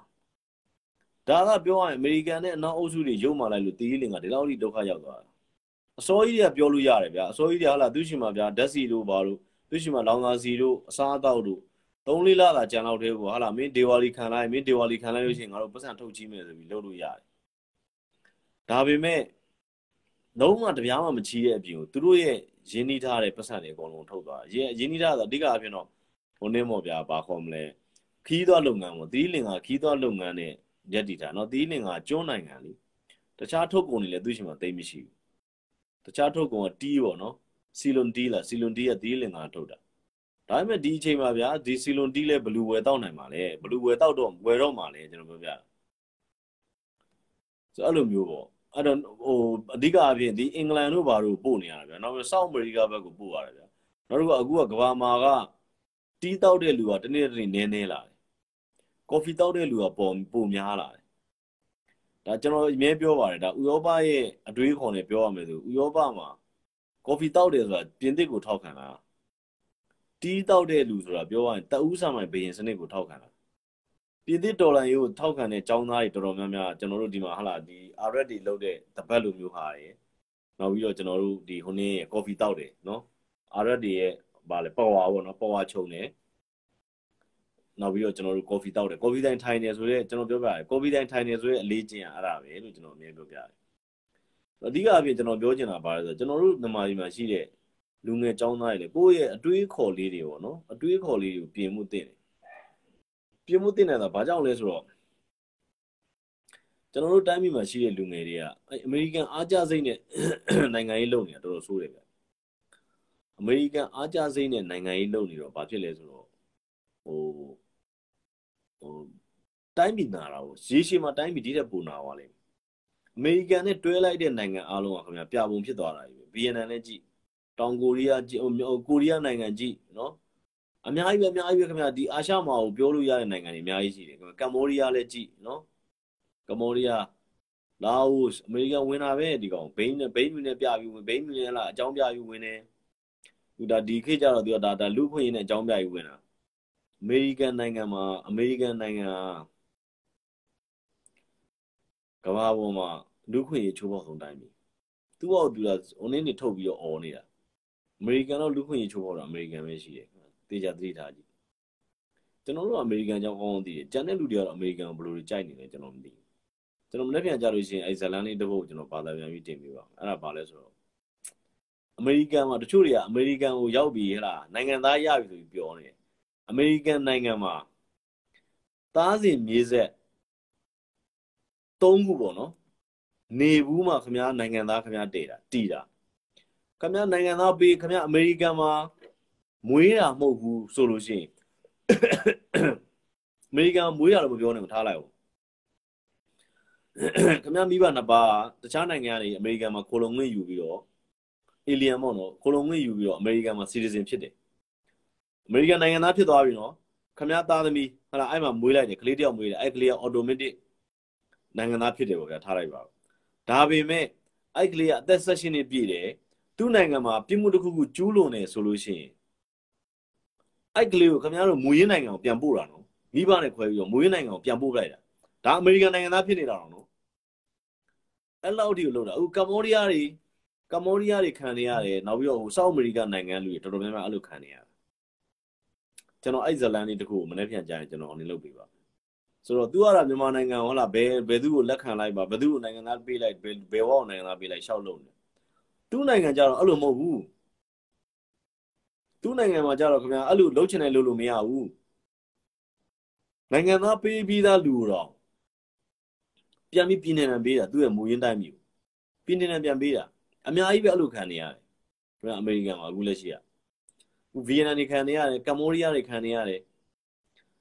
ဒါကပြောရရင်အမေရိကန်နဲ့အနောက်အုပ်စုတွေရုံမှလိုက်လို့တီးလင်္ကာဒီလောက်ထိဒုက္ခရောက်သွားတာအစောကြီးတွေကပြောလို့ရတယ်ဗျာအစောကြီးတွေဟလာသူရှိမှဗျာဓာတ်စီတို့ဘာလို့သူရှိမှလောင်သာစီတို့အစားအသောက်တို့သုံးလေးလသာကြံလောက်သေးကိုဟာလာမင်းဒေဝါလီခံလိုက်မင်းဒေဝါလီခံလိုက်လို့ရှိရင်ငါတို့ပတ်စံထုတ်ကြည့်မယ်ဆိုပြီးလုပ်လို့ရတယ်ဒါပေမဲ့လုံးဝတပြားမှမချီးတဲ့အပြင်ကိုသူတို့ရဲ့ ရင်းနှီးထားတဲ့ပတ်စံတွေအကုန်လုံးထုတ်သွားရင်းရင်းနှီးထားတာအဓိကအဖြစ်တော့ဟိုနေမော်ဗျာဘာခေါ်မလဲခီးသွားလုပ်ငန်းပေါ့သီးလင်ကခီးသွားလုပ်ငန်းနဲ့ရက်တည်တာเนาะသီးလင်ကကျွန်းနိုင်ငံလीတခြားထုတ်ကုန်တွေလည်းသူ့ရှိမှသိမရှိဘူးတခြားထုတ်ကုန်ကတီးပေါ့နော်စီလွန်တီးလားစီလွန်တီးကသီးလင်ကထုတ်တာဒါပေမဲ့ဒီအချိန်မှာဗျာဒီစီလွန်တီးလဲဘလူးဝယ်တောက်နိုင်ပါလေဘလူးဝယ်တောက်တော့ဝယ်တော့မှာလေကျွန်တော်ပြောပြဆိုအဲ့လိုမျိုးပေါ့ အဲ့တော့ဟိုအဓိကအဖြစ်ဒီအင်္ဂလန်တို့ဘာတို့ပို့နေရတာဗျာနောက်ပြီးဆောက်အမေရိကဘက်ကိုပို့ရတယ်ဗျာနောက်တစ်ခုအခုကကဘာမာကတီးတောက်တဲ့လူကတနေ့တနေ့နည်းနည်းလာတယ်ကော်ဖီတောက်တဲ့လူကပုံပုံများလာတယ်ဒါကျွန်တော်အမြဲပြောပါတယ်ဒါဥရောပရဲ့အတွေးခေါ်နဲ့ပြောရမယ်ဆိုဥရောပမှာကော်ဖီတောက်တယ်ဆိုတာပြင်သစ်ကိုထောက်ခံတာတီးတောက်တဲ့လူဆိုတာပြောရရင်တအူးဆာမိုင်ဘယင်စနစ်ကိုထောက်ခံတာ ပြည်သစ်ဒေါ်လာကိုထောက်ခံတဲ့ចောင်းသားတွေတော်တော်များများကျွန်တော်တို့ဒီမှာဟာလာဒီ RD လောက်တဲ့တပတ်လိုမျိုးဟာရယ်နောက်ပြီးတော့ကျွန်တော်တို့ဒီဟိုနေ့ကော်ဖီတောက်တယ်နော် RD ရဲ့ဗာလေပေါ်ဝါပေါ့နော်ပေါ်ဝါချုံတယ်နောက်ပြီးတော့ကျွန်တော်တို့ကော်ဖီတောက်တယ်ကော်ဖီတိုင်းထိုင်နေဆိုတော့ကျွန်တော်ပြောပြရတယ်ကော်ဖီတိုင်းထိုင်နေဆိုရင်အလေးကျင့်ရအဲ့ဒါပဲလို့ကျွန်တော်အမြဲပြောပြရတယ်အဓိကအပြင်ကျွန်တော်ပြောချင်တာပါလဲဆိုတော့ကျွန်တော်တို့မြန်မာပြည်မှာရှိတဲ့လူငယ်ចောင်းသားတွေလေကိုယ့်ရဲ့အတွေးခေါ်လေးတွေပေါ့နော်အတွေးခေါ်လေးတွေကိုပြင်မှုတင်တယ် ပြင်မှုတင်နေတာဘာကြောင့်လဲဆိုတော့ကျွန်တော်တို့တိုင်းပြည်မှာရှိတဲ့လူငယ်တွေကအဲအမေရိကန်အားကျစိတ်နဲ့နိုင်ငံရေးလုပ်နေတာတော်တော်ဆိုးတယ်ဗျအအမေရိကန်အားကြစိမ့်တဲ့နိုင်ငံရေးလုပ်နေတော့ဘာဖြစ်လဲဆိုတော့ဟိုဟိုတိုင်းပြည်နာတာကိုရေရှည်မှာတိုင်းပြည်ဒီတဲ့ပူနာသွားလိမ့်မယ်အမေရိကန်နဲ့တွဲလိုက်တဲ့နိုင်ငံအားလုံးကခင်ဗျာပြပုံဖြစ်သွားတာကြီးပဲဗီယက်နမ်လည်းကြည့်တောင်ကိုရီးယားကြည့်ကိုရီးယားနိုင်ငံကြည့်နော် အများကြီးပဲအများကြီးပဲခင်ဗျာဒီအာရှမှာကိုပြောလို့ရတဲ့နိုင်ငံတွေအများကြီးရှိတယ်ခင်ဗျာကမ္ဘောဒီးယားလည်းကြည့်နော်ကမ္ဘောဒီးယားလာအိုအမေရိကန်ဝင်တာပဲဒီကောင်ဘိန်းနဲ့ဘိန်းမြူနဲ့ပြပြီးဝင်ဘိန်းမြူနဲ့လားအကြောင်းပြပြီးဝင်တယ်သူဒါဒီခေတ်ကျတော့သူကဒါဒါလူခွင့်ရင်းနဲ့အကြောင်းပြပြီးဝင်တာအမေရိကန်နိုင်ငံမှာအမေရိကန်နိုင်ငံကမ္ဘာပေါ်မှာလူခွင့်ရချိုးဖောက်ဆုံးတိုင်းပြီသူ့ဘောက်သူကဟိုနေ့နေထုတ်ပြီးတော့អော်နေတာအမေရိကန်တော့လူခွင့်ရချိုးဖောက်တာအမေရိကန်ပဲရှိတယ် သေချာသတိထားကြည့်ကျွန်တော်တို့အမေရိကန်ကြောင့်ကောင်းအောင်သိတယ်ကျန်တဲ့လူတွေကတော့အမေရိကန်ဘယ်လိုကြိုက်နေလဲကျွန်တော်မသိဘူးကျွန်တော်မနေ့ပြန်ကြလို့ရှိရင်အဲဇလန်လေးတစ်ပုဒ်ကျွန်တော်ဘာသာပြန်ပြီးတင်ပေးပါအဲ့ဒါဘာလဲဆိုတော့အမေရိကန်မှာတချို့တွေကအမေရိကန်ကိုရောက်ပြီးဟဲ့လားနိုင်ငံသားရပြီဆိုပြီးပြောနေတယ်အမေရိကန်နိုင်ငံမှာသားစဉ်မြေဆက်၃ခုပေါ့နော်နေဘူးမှခမများနိုင်ငံသားခမများတည်တာတည်တာခမများနိုင်ငံသားပေးခမများအမေရိကန်မှာ မွေးတာမဟုတ်ဘူးဆိုလို့ရှိရင်အမေရိကန်မွေးတာလို့မပြောနဲ့မထားလိုက်ဘူးခမ ्या မိဘနှစ်ပါးတခြားနိုင်ငံကနေအမေရိကန်မှာကိုလုံငွေယူပြီးတော့အေလီယန်ပေါ့နော်ကိုလုံငွေယူပြီးတော့အမေရိကန်မှာစီတီဇင်ဖြစ်တယ်အမေရိကန်နိုင်ငံသားဖြစ်သွားပြီနော်ခမ ्या သားသမီးဟလာအဲ့မှာမွေးလိုက်တယ်ကလေးတယောက်မွေးတယ်အဲ့ကလေးကအော်တိုမက်တစ်နိုင်ငံသားဖြစ်တယ်ပေါ့ဗျာထားလိုက်ပါဒါပေမဲ့အဲ့ကလေးကအသက်16နှစ်ပြည့်တယ်သူ့နိုင်ငံမှာပြစ်မှုတစ်ခုခုကျူးလွန်နေဆိုလို့ရှိရင် အဲ့ကလေးကိုခင်ဗျားတို့မူရင်းနိုင်ငံကိုပြန်ပို့တာနော်မိဘနဲ့ခွဲပြီးတော့မူရင်းနိုင်ငံကိုပြန်ပို့လိုက်တာဒါအမေရိကန်နိုင်ငံသားဖြစ်နေတာတော့နော်အဲ့လောက်ထိကိုလုပ်တာအခုကမ္ဘောဒီးယားတွေကမ္ဘောဒီးယားတွေခံနေရတယ်နောက်ပြီးတော့ဟိုဆောက်အမေရိကနိုင်ငံလူတွေတော်တော်များများအဲ့လိုခံနေရတယ်ကျွန်တော်အဲ့ဇလန်လေးတခုကိုမနေ့ပြန်ကြရင်ကျွန်တော်အနေလုပ်ပေးပါဆိုတော့ तू ကတော့မြန်မာနိုင်ငံဟုတ်လားဘယ်ဘယ်သူကိုလက်ခံလိုက်ပါဘယ်သူကိုနိုင်ငံသားပေးလိုက်ဘယ်ဘယ်ဝေါ့နိုင်ငံသားပေးလိုက်ရှောက်လို့နေသူ့နိုင်ငံကြတော့အဲ့လိုမဟုတ်ဘူး သူ့နိုင်ငံမှာကြတော့ခင်ဗျာအဲ့လိုလုံးချင်တယ်လို့လို့မရဘူးနိုင်ငံသားပေးပြီးသားလူတော့ပြန်ပြီးပြည်နယ်နဲ့ပေးတာသူ့ရဲ့မူရင်းတိုင်းမျိုးပြည်နယ်နဲ့ပြန်ပေးတာအများကြီးပဲအဲ့လိုခံနေရတယ်ခင်ဗျာအမေရိကန်မှာအခုလက်ရှိကဗီယက်နမ်တွေခံနေရတယ်ကမ္ဘောဒီးယားတွေခံနေရတယ်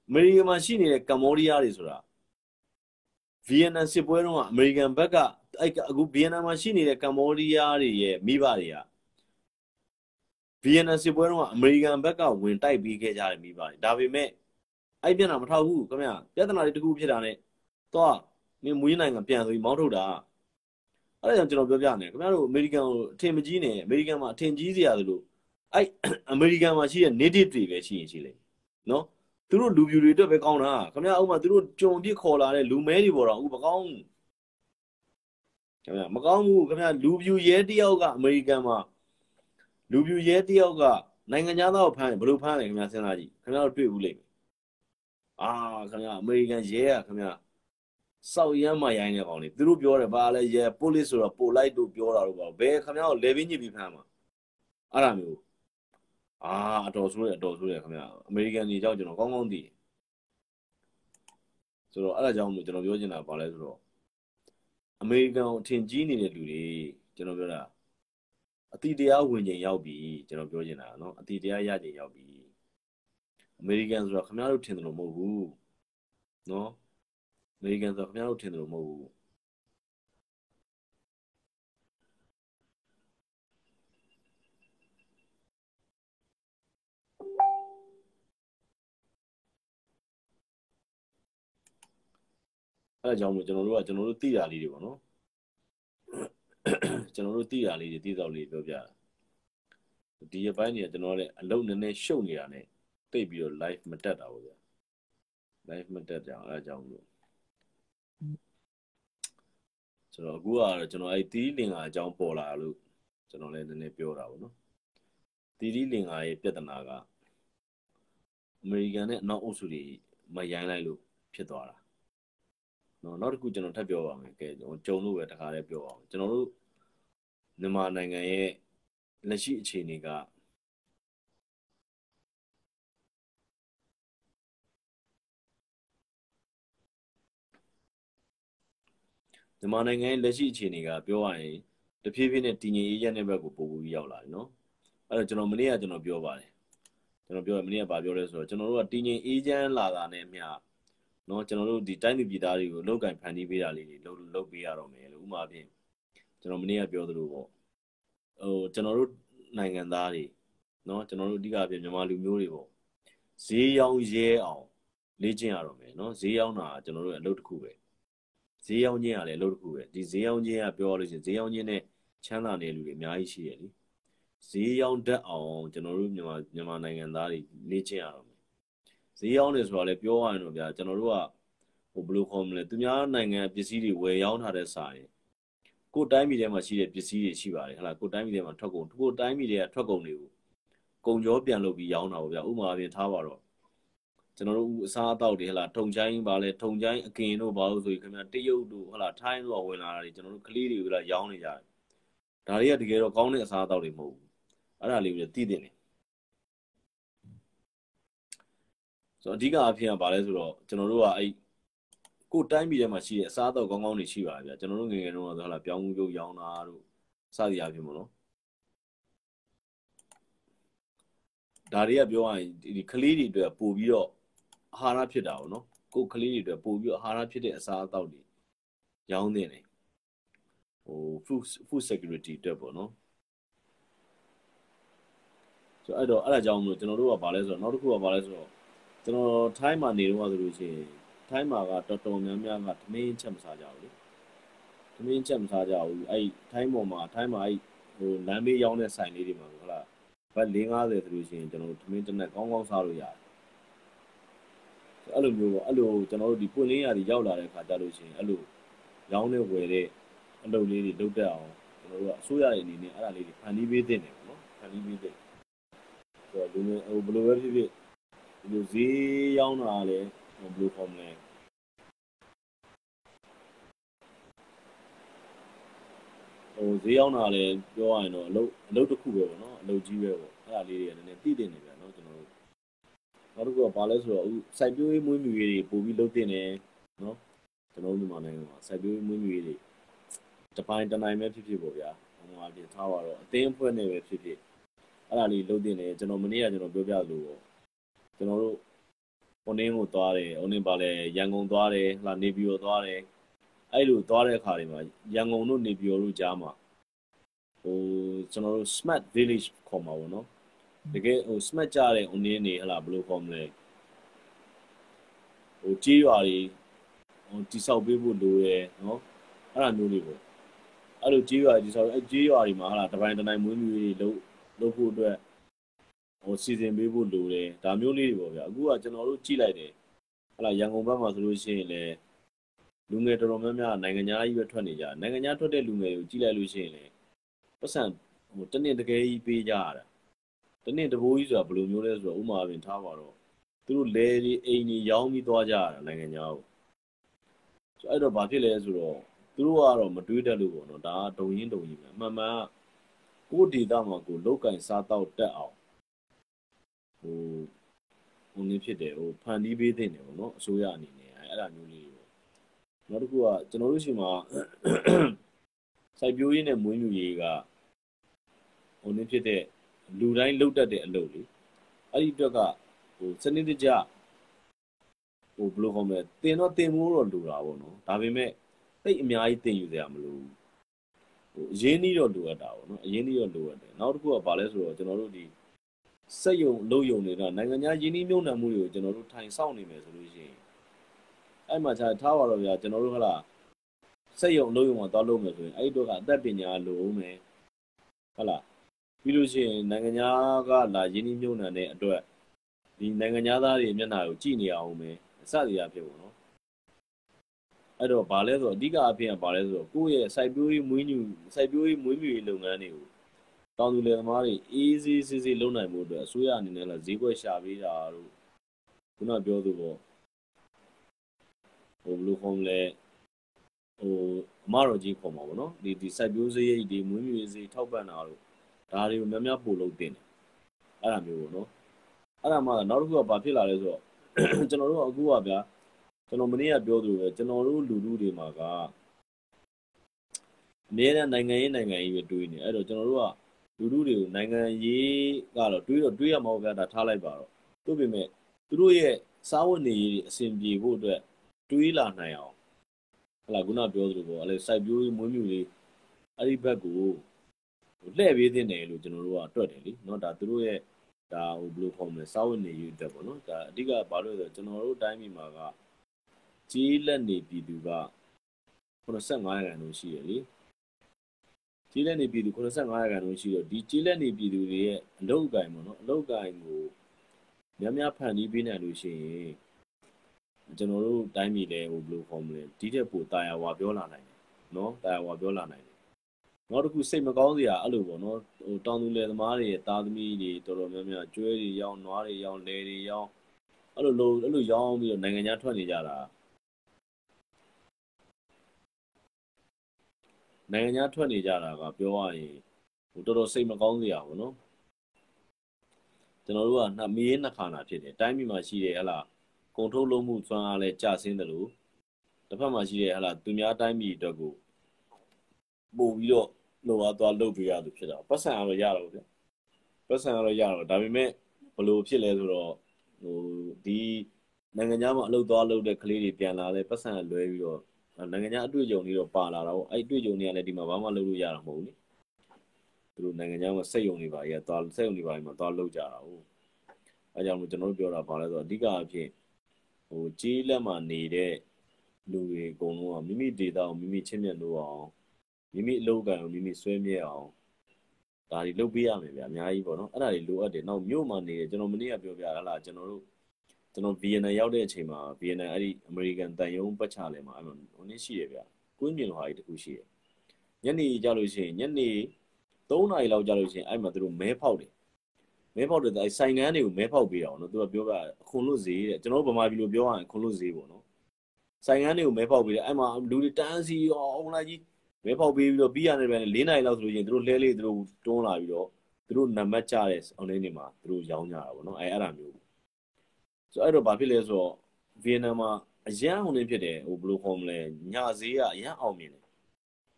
အမေရိကန်မှာရှိနေတဲ့ကမ္ဘောဒီးယားတွေဆိုတာဗီယက်နမ်စစ်ပွဲတုန်းကအမေရိကန်ဘက်ကအဲ့အခုဗီယက်နမ်မှာရှိနေတဲ့ကမ္ဘောဒီးယားတွေရဲ့မိဘတွေက ဗီယက်နမ်စစ်ပွဲတုန်းကအမေရိကန်ဘက်ကဝင်တိုက်ပြီးခဲ့ကြတယ်မိဘတွေဒါပေမဲ့အဲ့ပြန်တာမထောက်ဘူးခင်ဗျပြဿနာတွေတခုဖြစ်တာနဲ့တော့မင်းမွေးနိုင်ငံပြန်ဆိုပြီးမောင်းထုတ်တာအဲ့ဒါကြောင့်ကျွန်တော်ပြောပြနေခင်ဗျားတို့အမေရိကန်ကိုအထင်မကြီးနဲ့အမေရိကန်မှာအထင်ကြီးစရာသလိုအဲ့အမေရိကန်မှာရှိတဲ့ native တွေပဲရှိရင်ရှိလိမ့်နော်သူတို့လူပြူတွေအတွက်ပဲကောင်းတာခင်ဗျားဥမာသူတို့ကြုံပြစ်ခေါ်လာတဲ့လူမဲတွေပေါ်တော့ဥမကောင်းဘူးခင်ဗျာမကောင်းဘူးခင်ဗျာလူပြူရဲတယောက်ကအမေရိကန်မှာ လူပြူရဲတယောက်ကနိုင်ငံသားကိုဖမ်းရင်ဘယ်လိုဖမ်းလဲခင်ဗျာစဉ်းစားကြည့်ခင်ဗျားတို့တွေ့ဘူးလိမ့်မယ်အာခင်ဗျာအမေရိကန်ရဲကခင်ဗျာစောက်ရမ်းမရိုင်းတဲ့ကောင်တွေသူတို့ပြောတယ်ဘာလဲရဲ police ဆိုတော့ပိုလိုက်တို့ပြောတာတော့ဘာဘယ်ခင်ဗျားကို level ညစ်ပြီးဖမ်းမှာအဲ့ဒါမျိုးအာအတော်ဆိုးတယ်အတော်ဆိုးတယ်ခင်ဗျာအမေရိကန်တွေကြောင့်ကျွန်တော်ကောင်းကောင်းသိဆိုတော့အဲ့ဒါကြောင့်မို့ကျွန်တော်ပြောချင်တာဘာလဲဆိုတော့အမေရိကန်ကိုအထင်ကြီးနေတဲ့လူတွေကျွန်တော်ပြောတာ အတိတရားဝင်ချိန်ရောက်ပြီကျွန်တော်ပြောချင်တာနော်အတိတရားရချိန်ရောက်ပြီအမေရိကန်ဆိုတော့ခင်ဗျားတို့ထင်တယ်လို့မဟုတ်ဘူးနော်အမေရိကန်ဆိုတော့ခင်ဗျားတို့ထင်တယ်လို့မဟုတ်ဘူးအဲအကြောင်းမို့ကျွန်တော်တို့ကကျွန်တော်တို့သိတာလေးတွေပေါ့နော် ကျွန်တော်တို့သိတာလေးတွေသိတော့လေးပြောပြတာဒီအပိုင်းတွေကကျွန်တော်လည်းအလုပ်နည်းနည်းရှုပ်နေတာ ਨੇ တိတ်ပြီးတော့ live မတက်တာပေါ့ဗျာ live မတက်ကြအောင်အဲ့ဒါကြောင့်လို့ဆိုတော့အခုကတော့ကျွန်တော်အဲ့တီးလင်္ကာအကြောင်းပေါ်လာလို့ကျွန်တော်လည်းနည်းနည်းပြောတာပေါ့နော်တီးလင်္ကာရဲ့ပြဿနာကအမေရိကန်နဲ့အနောက်အုပ်စုတွေမရိုင်းလိုက်လို့ဖြစ်သွားတာ နော်နောက်တစ်ခုကျွန်တော်ထပ်ပြောပါမယ်ကဲကြုံလို့ပဲတခါလေးပြောအောင်ကျွန်တော်တို့မြန်မာနိုင်ငံရဲ့လက်ရှိအခြေအနေကမြန်မာနိုင်ငံရဲ့လက်ရှိအခြေအနေကပြောရရင်တဖြည်းဖြည်းနဲ့တည်ငြိမ်အေးချမ်းတဲ့ဘက်ကိုပို့ပြီးရောက်လာတယ်နော်အဲ့တော့ကျွန်တော်မနေ့ကကျွန်တော်ပြောပါတယ်ကျွန်တော်ပြောရမနေ့ကဗာပြောလဲဆိုတော့ကျွန်တော်တို့ကတင်းငင်အေးချမ်းလာတာနဲ့အမျှ เนาะကျွန်တော်တို့ဒီတိုင်းသူပြည်သားတွေကိုလောက်ကင်ဖန်တီးပေးတာလေးတွေလုပ်လုပ်ပေးရတော့မယ်လို့ဥမာဖြင့်ကျွန်တော်မနေ့ကပြောသလိုပေါ့ဟိုကျွန်တော်တို့နိုင်ငံသားတွေเนาะကျွန်တော်တို့အဓိကပြမြန်မာလူမျိုးတွေပေါ့ဈေးရောင်းရဲအောင်လေ့ကျင့်ရတော့မယ်เนาะဈေးရောင်းတာကျွန်တော်တို့အလုပ်တစ်ခုပဲဈေးရောင်းခြင်းကလည်းအလုပ်တစ်ခုပဲဒီဈေးရောင်းခြင်းကပြောရလို့ရှိရင်ဈေးရောင်းခြင်းနဲ့ချမ်းသာတဲ့လူတွေအများကြီးရှိတယ်လीဈေးရောင်းတတ်အောင်ကျွန်တော်တို့မြန်မာမြန်မာနိုင်ငံသားတွေလေ့ကျင့်ရတော့မယ် ဈေးရောင်းနေဆိုတာလည်းပြောရရင်တော့ဗျာကျွန်တော်တို့ကဟိုဘယ်လိုခေါ်မလဲသူများနိုင်ငံပစ္စည်းတွေဝယ်ရောင်းထားတဲ့စာရင်ကိုယ်တိုင်းပြည်ထဲမှာရှိတဲ့ပစ္စည်းတွေရှိပါတယ်ဟဲ့လားကိုယ်တိုင်းပြည်ထဲမှာထွက်ကုန်ကိုယ်တိုင်းပြည်တွေကထွက်ကုန်တွေကိုကုန်ကြောပြန်လုပ်ပြီးရောင်းတာပေါ့ဗျာဥပမာအပြင်ထားပါတော့ကျွန်တော်တို့အစားအသောက်တွေဟဲ့လားထုံချိုင်းပါလဲထုံချိုင်းအကင်တို့ဘာလို့ဆိုရင်ခင်ဗျာတရုတ်တို့ဟဲ့လားထိုင်းတို့ဝင်လာတာတွေကျွန်တော်တို့ကလေးတွေကလည်းရောင်းနေကြတယ်ဒါတွေကတကယ်တော့ကောင်းတဲ့အစားအသောက်တွေမဟုတ်ဘူးအဲ့ဒါလေးကိုသိတင်တယ် ဆိုတော့အဓိကအဖြစ်ကဘာလဲဆိုတော့ကျွန်တော်တို့ကအဲ့ကိုတိုင်းပြည်ထဲမှာရှိတဲ့အစားအသောက်ကောင်းကောင်းတွေရှိပါဗျာကျွန်တော်တို့ငယ်ငယ်တုန်းကဆိုဟလာပြောင်းမှုပြုတ်ရောင်းတာတို့စသည်အဖြစ်ပေါ့နော်ဒါတွေကပြောရရင်ဒီကလေးတွေအတွက်ပို့ပြီးတော့အာဟာရဖြစ်တာပေါ့နော်ကိုကလေးတွေအတွက်ပို့ပြီးတော့အာဟာရဖြစ်တဲ့အစားအသောက်တွေရောင်းနေတယ်ဟို food food security အတွက်ပေါ့နော်ဆိုအဲ့တော့အဲ့ဒါကြောင့်မလို့ကျွန်တော်တို့ကဘာလဲဆိုတော့နောက်တစ်ခုကဘာလဲဆိုတော့ ကျွန်တော်ထိုင်းမှာနေတော့ဆိုလို့ရှိရင်ထိုင်းမှာကတော်တော်များများကသမင်းချက်မစားကြဘူးလေသမင်းချက်မစားကြဘူးအဲ့ထိုင်းပေါ်မှာထိုင်းမှာအဲ့ဟိုလမ်းဘေးရောင်းတဲ့ဆိုင်လေးတွေမှာဟုတ်လားဘတ်450ဆိုလို့ရှိရင်ကျွန်တော်တို့သမင်းတစ်နက်ကောင်းကောင်းစားလို့ရတယ်အဲ့လိုမျိုးပေါ့အဲ့လိုကျွန်တော်တို့ဒီပွင့်လင်းရာတွေရောက်လာတဲ့ခါကြလို့ရှိရင်အဲ့လိုရောင်းနေဝယ်တဲ့အလုပ်လေးတွေလုပ်တတ်အောင်ကျွန်တော်တို့ကအစိုးရရဲ့အနေနဲ့အဲ့ဒါလေးတွေဖန်တီးပေးသင့်တယ်ပေါ့နော်ဖန်တီးပေးသင့်ဆိုတော့လူငယ်ဟိုဘယ်လိုပဲဖြစ်ဖြစ် ဒီလိုဈေးရောင်းတာလည်းဘယ်လိုခေါ်မလဲဟိုဈေးရောင်းတာလည်းပြောရရင်တော့အလုပ်အလုပ်တစ်ခုပဲပေါ့နော်အလုပ်ကြီးပဲပေါ့အဲ့ဒါလေးတွေကလည်းနည်းနည်းတည်တင်နေပြန်နော်ကျွန်တော်တို့နောက်တစ်ခုကဘာလဲဆိုတော့အခုစိုက်ပျိုးရေးမွေးမြူရေးတွေပို့ပြီးလုပ်တင်တယ်နော်ကျွန်တော်တို့မြန်မာနိုင်ငံမှာစိုက်ပျိုးရေးမွေးမြူရေးတွေတပိုင်းတနိုင်ပဲဖြစ်ဖြစ်ပေါ့ဗျာဟိုမှာပြင်ထားပါတော့အသင်းအဖွဲ့နဲ့ပဲဖြစ်ဖြစ်အဲ့ဒါလေးလုပ်တင်တယ်ကျွန်တော်မနေ့ကကျွန်တော်ပြောပြလို့ပေါ့ ကျွန်တော်တို့ဟိုနင်းကိုသွားတယ်ဟိုနင်းပါလဲရန်ကုန်သွားတယ်ဟလာနေပြည်တော်သွားတယ်အဲ့လိုသွားတဲ့အခါတွေမှာရန်ကုန်တို့နေပြည်တော်တို့ကြားမှာဟိုကျွန်တော်တို့ smart village ခေါ်မှာပေါ့နော်တကယ်ဟို smart ကြတဲ့ဟိုနင်းနေဟလာဘယ်လိုခေါ်မလဲဟိုကြေးရွာတွေဟိုတိဆောက်ပေးဖို့လိုတယ်နော်အဲ့ဒါမျိုးတွေပေါ့အဲ့လိုကြေးရွာတိဆောက်အဲ့ကြေးရွာတွေမှာဟလာတပိုင်းတနိုင်မွေးမြူရေးတွေလုပ်လုပ်ဖို့အတွက် ဟိုစီစဉ်ပေးဖို့လိုတယ်ဒါမျိုးလေးတွေပေါ့ဗျာအခုကကျွန်တော်တို့ကြည့်လိုက်တယ်ဟလာရန်ကုန်ဘက်မှာဆိုလို့ရှိရင်လည်းလူငယ်တော်တော်များများနိုင်ငံသားကြီးပဲထွက်နေကြနိုင်ငံသားထွက်တဲ့လူငယ်တွေကိုကြည့်လိုက်လို့ရှိရင်လည်းပတ်စံဟိုတနည်းတကယ်ကြီးပေးကြရတာတနည်းတဘိုးကြီးဆိုတာဘယ်လိုမျိုးလဲဆိုတော့ဥမာပင်ထားပါတော့သူတို့လဲဒီအိမ်ကြီးရောင်းပြီးသွားကြရတာနိုင်ငံသားကိုဆိုအဲ့တော့ဘာဖြစ်လဲဆိုတော့သူတို့ကတော့မတွေးတတ်လို့ပေါ့နော်ဒါကဒုံရင်းဒုံရင်းပဲအမှန်မှန်ကကိုယ်ဒေတာမှာကိုလောက်ကင်စားတော့တက်အောင် ဟိုဟိုနည်းဖြစ်တယ်ဟိုဖန်တီးပေးတဲ့တယ်ပေါ့နော်အစိုးရအနေနဲ့အဲ့ဒါမျိုးလေးပေါ့နောက်တစ်ခုကကျွန်တော်တို့ရှိမှာစိုက်ပျိုးရေးနဲ့မွေးမြူရေးကဟိုနည်းဖြစ်တဲ့လူတိုင်းလှုပ်တတ်တဲ့အလုပ်လေအဲ့ဒီအတွက်ကဟိုစနစ်တကျဟိုဘယ်လိုခေါ်မလဲတင်တော့တင်မိုးတော့လူတာပေါ့နော်ဒါပေမဲ့သိအများကြီးတင်ယူစရာမလိုဘူးဟိုအရင်းနှီးတော့လိုအပ်တာပေါ့နော်အရင်းနှီးတော့လိုအပ်တယ်နောက်တစ်ခုကဘာလဲဆိုတော့ကျွန်တော်တို့ဒီ စက်ယုံလုပ်ယုံတွေတော့နိုင်ငံခြားယင်းနှီးမြုံနှံမှုတွေကိုကျွန်တော်တို့ထိုင်ဆောင်နေမယ်ဆိုလို့ရှိရင်အဲ့မှာခြားထားပါတော့ဗျာကျွန်တော်တို့ဟလာစက်ယုံလုပ်ယုံမှာတောက်လုပ်မယ်ဆိုရင်အဲ့ဒီတော့ကအသက်ပညာလိုအောင်မယ်ဟုတ်လားပြီးလို့ရှိရင်နိုင်ငံခြားကလာယင်းနှီးမြုံနှံတဲ့အတွက်ဒီနိုင်ငံသားတွေမျက်နှာကိုကြည့်နေအောင်မယ်အစတရားဖြစ်ပေါ့နော်အဲ့တော့ဗာလဲဆိုတော့အဓိကအဖြစ်ကဗာလဲဆိုတော့ကိုယ့်ရဲ့စိုက်ပျိုးရေးမွေးမြူစိုက်ပျိုးရေးမွေးမြူရေးလုပ်ငန်းတွေကို တောင်သူလယ်သမားတွေအေးစေးစေးစေးလုပ်နိုင်မှုအတွက်အစိုးရအနေနဲ့လည်းဈေးကွက်ရှာပေးတာတို့ခုနပြောသူပေါ့ဟိုဘယ်လိုခေါ်မလဲဟိုအမတော်ကြီးခေါ်မှာပေါ့နော်ဒီဒီစိုက်ပျိုးစရိတ်ဒီမွေးမြူရေးစရိတ်ထောက်ပံ့တာတို့ဒါတွေကိုများများပို့လုပ်တင်တယ်အဲ့ဒါမျိုးပေါ့နော်အဲ့ဒါမှနောက်တစ်ခုကဘာဖြစ်လာလဲဆိုတော့ကျွန်တော်တို့ကအခုကဗျာကျွန်တော်မနေ့ကပြောသလိုပဲကျွန်တော်တို့လူလူတွေမှာကအများနဲ့နိုင်ငံရေးနိုင်ငံရေးပဲတွေးနေအဲ့တော့ကျွန်တော်တို့က လူလူတွေကိုနိုင်ငံရေးကတော့တွေးတော့တွေးရမှာပေါ့ဗျာဒါထားလိုက်ပါတော့တို့ပေမဲ့သူတို့ရဲ့စားဝတ်နေရေးအဆင်ပြေဖို့အတွက်တွေးလာနိုင်အောင်ဟလာခုနပြောသလိုပေါ့အဲ့လေစိုက်ပျိုးရေးမွေးမြူရေးအဲ့ဒီဘက်ကိုလှည့်ပေးသင့်တယ်လို့ကျွန်တော်တို့ကတွက်တယ်လीเนาะဒါသူတို့ရဲ့ဒါဟိုဘယ်လိုခေါ်မလဲစားဝတ်နေရေးအတွက်ပေါ့နော်ဒါအဓိကဘာလို့လဲဆိုတော့ကျွန်တော်တို့တိုင်းပြည်မှာကကြီးလက်နေပြည်သူက85ရာခိုင်နှုန်းရှိရလေ ကြီးလက်နေပြည်သူ85ရာခိုင်နှုန်းရှိတော့ဒီကြီးလက်နေပြည်သူတွေရဲ့အလုပ်အကင်ပေါ့နော်အလုပ်အကင်ကိုများများဖန်တီးပေးနိုင်လို့ရှိရင်ကျွန်တော်တို့တိုင်းပြည်လည်းဟိုဘယ်လိုခေါ်မလဲဒီတဲ့ပိုတာယာဝါပြောလာနိုင်တယ်နော်တာယာဝါပြောလာနိုင်တယ်နောက်တစ်ခုစိတ်မကောင်းစရာအဲ့လိုပေါ့နော်ဟိုတောင်သူလယ်သမားတွေရဲ့သားသမီးတွေတော်တော်များများကျွဲတွေရောင်းနွားတွေရောင်းလယ်တွေရောင်းအဲ့လိုလိုအဲ့လိုရောင်းပြီးတော့နိုင်ငံခြားထွက်နေကြတာ နိုင်ငံခြားထွက်နေကြတာကပြောရရင်ဟိုတော်တော်စိတ်မကောင်းစရာပေါ့နော်ကျွန်တော်တို့ကနှစ်မီးနှစ်ခါနာဖြစ်တယ်တိုင်းပြည်မှာရှိတဲ့ဟလာကုန်ထုတ်လုပ်မှုစွမ်းအားလည်းကျဆင်းတယ်လို့တစ်ဖက်မှာရှိတဲ့ဟလာသူများတိုင်းပြည်အတွက်ကိုပို့ပြီးတော့လိုအပ်သွားလုပ်ပေးရသူဖြစ်တာပတ်စံကတော့ရတော့ဗျပတ်စံကတော့ရတော့ဒါပေမဲ့ဘလို့ဖြစ်လဲဆိုတော့ဟိုဒီနိုင်ငံခြားမှာအလုပ်သွားလုပ်တဲ့ကလေးတွေပြန်လာလဲပတ်စံလွဲပြီးတော့ နိုင်ငံခြားအတွေ့အကြုံတွေတော့ပါလာတာပေါ့အဲ့အတွေ့အကြုံတွေကလည်းဒီမှာဘာမှလုပ်လို့ရတာမဟုတ်ဘူးလေသူတို့နိုင်ငံခြားမှာစက်ယုံတွေပါကြီးကသွားစက်ယုံတွေပါကြီးမှာသွားလုပ်ကြတာဟုတ်အဲကြောင့်မို့ကျွန်တော်တို့ပြောတာဘာလဲဆိုတော့အဓိကအဖြစ်ဟိုကြီးလက်မှာနေတဲ့လူတွေအကုန်လုံးကမိမိဒေတာကိုမိမိချင်းမြတ်လို့အောင်မိမိအလုပ်ကံကိုမိမိဆွဲမြဲအောင်ဒါတွေလုပ်ပေးရမယ်ဗျာအများကြီးပေါ့နော်အဲ့ဒါတွေလိုအပ်တယ်နောက်မြို့မှာနေတယ်ကျွန်တော်မနေ့ကပြောပြတာလားကျွန်တော်တို့ ကျွန်တော် VN ရောက်တဲ့အချိန်မှာ VN အဲ့ဒီ American တန်ယုံပတ်ချလဲမှာအဲ့လိုဟိုနေ့ရှိရဗျာကွင်းမြင်လိုဟာကြီးတခုရှိရညနေကြလို့ရှိရင်ညနေ3နာရီလောက်ကြလို့ရှိရင်အဲ့မှာသူတို့မဲဖောက်တယ်မဲဖောက်တယ်အဲ့ဆိုင်ကန်းတွေကိုမဲဖောက်ပေးတာပေါ့နော်သူကပြောပြအခွန်လို့ဈေးတဲ့ကျွန်တော်တို့ဗမာပြည်လိုပြောရရင်အခွန်လို့ဈေးပေါ့နော်ဆိုင်ကန်းတွေကိုမဲဖောက်ပေးတယ်အဲ့မှာလူတွေတန်းစီရောအုံလိုက်ကြီးမဲဖောက်ပေးပြီးတော့ပြီးရတယ်ပဲ၄နာရီလောက်ဆိုလို့ရှိရင်သူတို့လှဲလေးသူတို့တွန်းလာပြီးတော့သူတို့နံပါတ်ကြတဲ့ online တွေမှာသူတို့ရောင်းကြတာပေါ့နော်အဲအဲ့ဒါမျိုး ဆိုအဲ့တော့ဘာဖြစ်လဲဆိုတော့ဗီယက်နမ်မှာအရန်အောင်နေဖြစ်တယ်ဟိုဘယ်လိုခေါ်မလဲညာဈေးကအရန်အောင်မြင်တယ်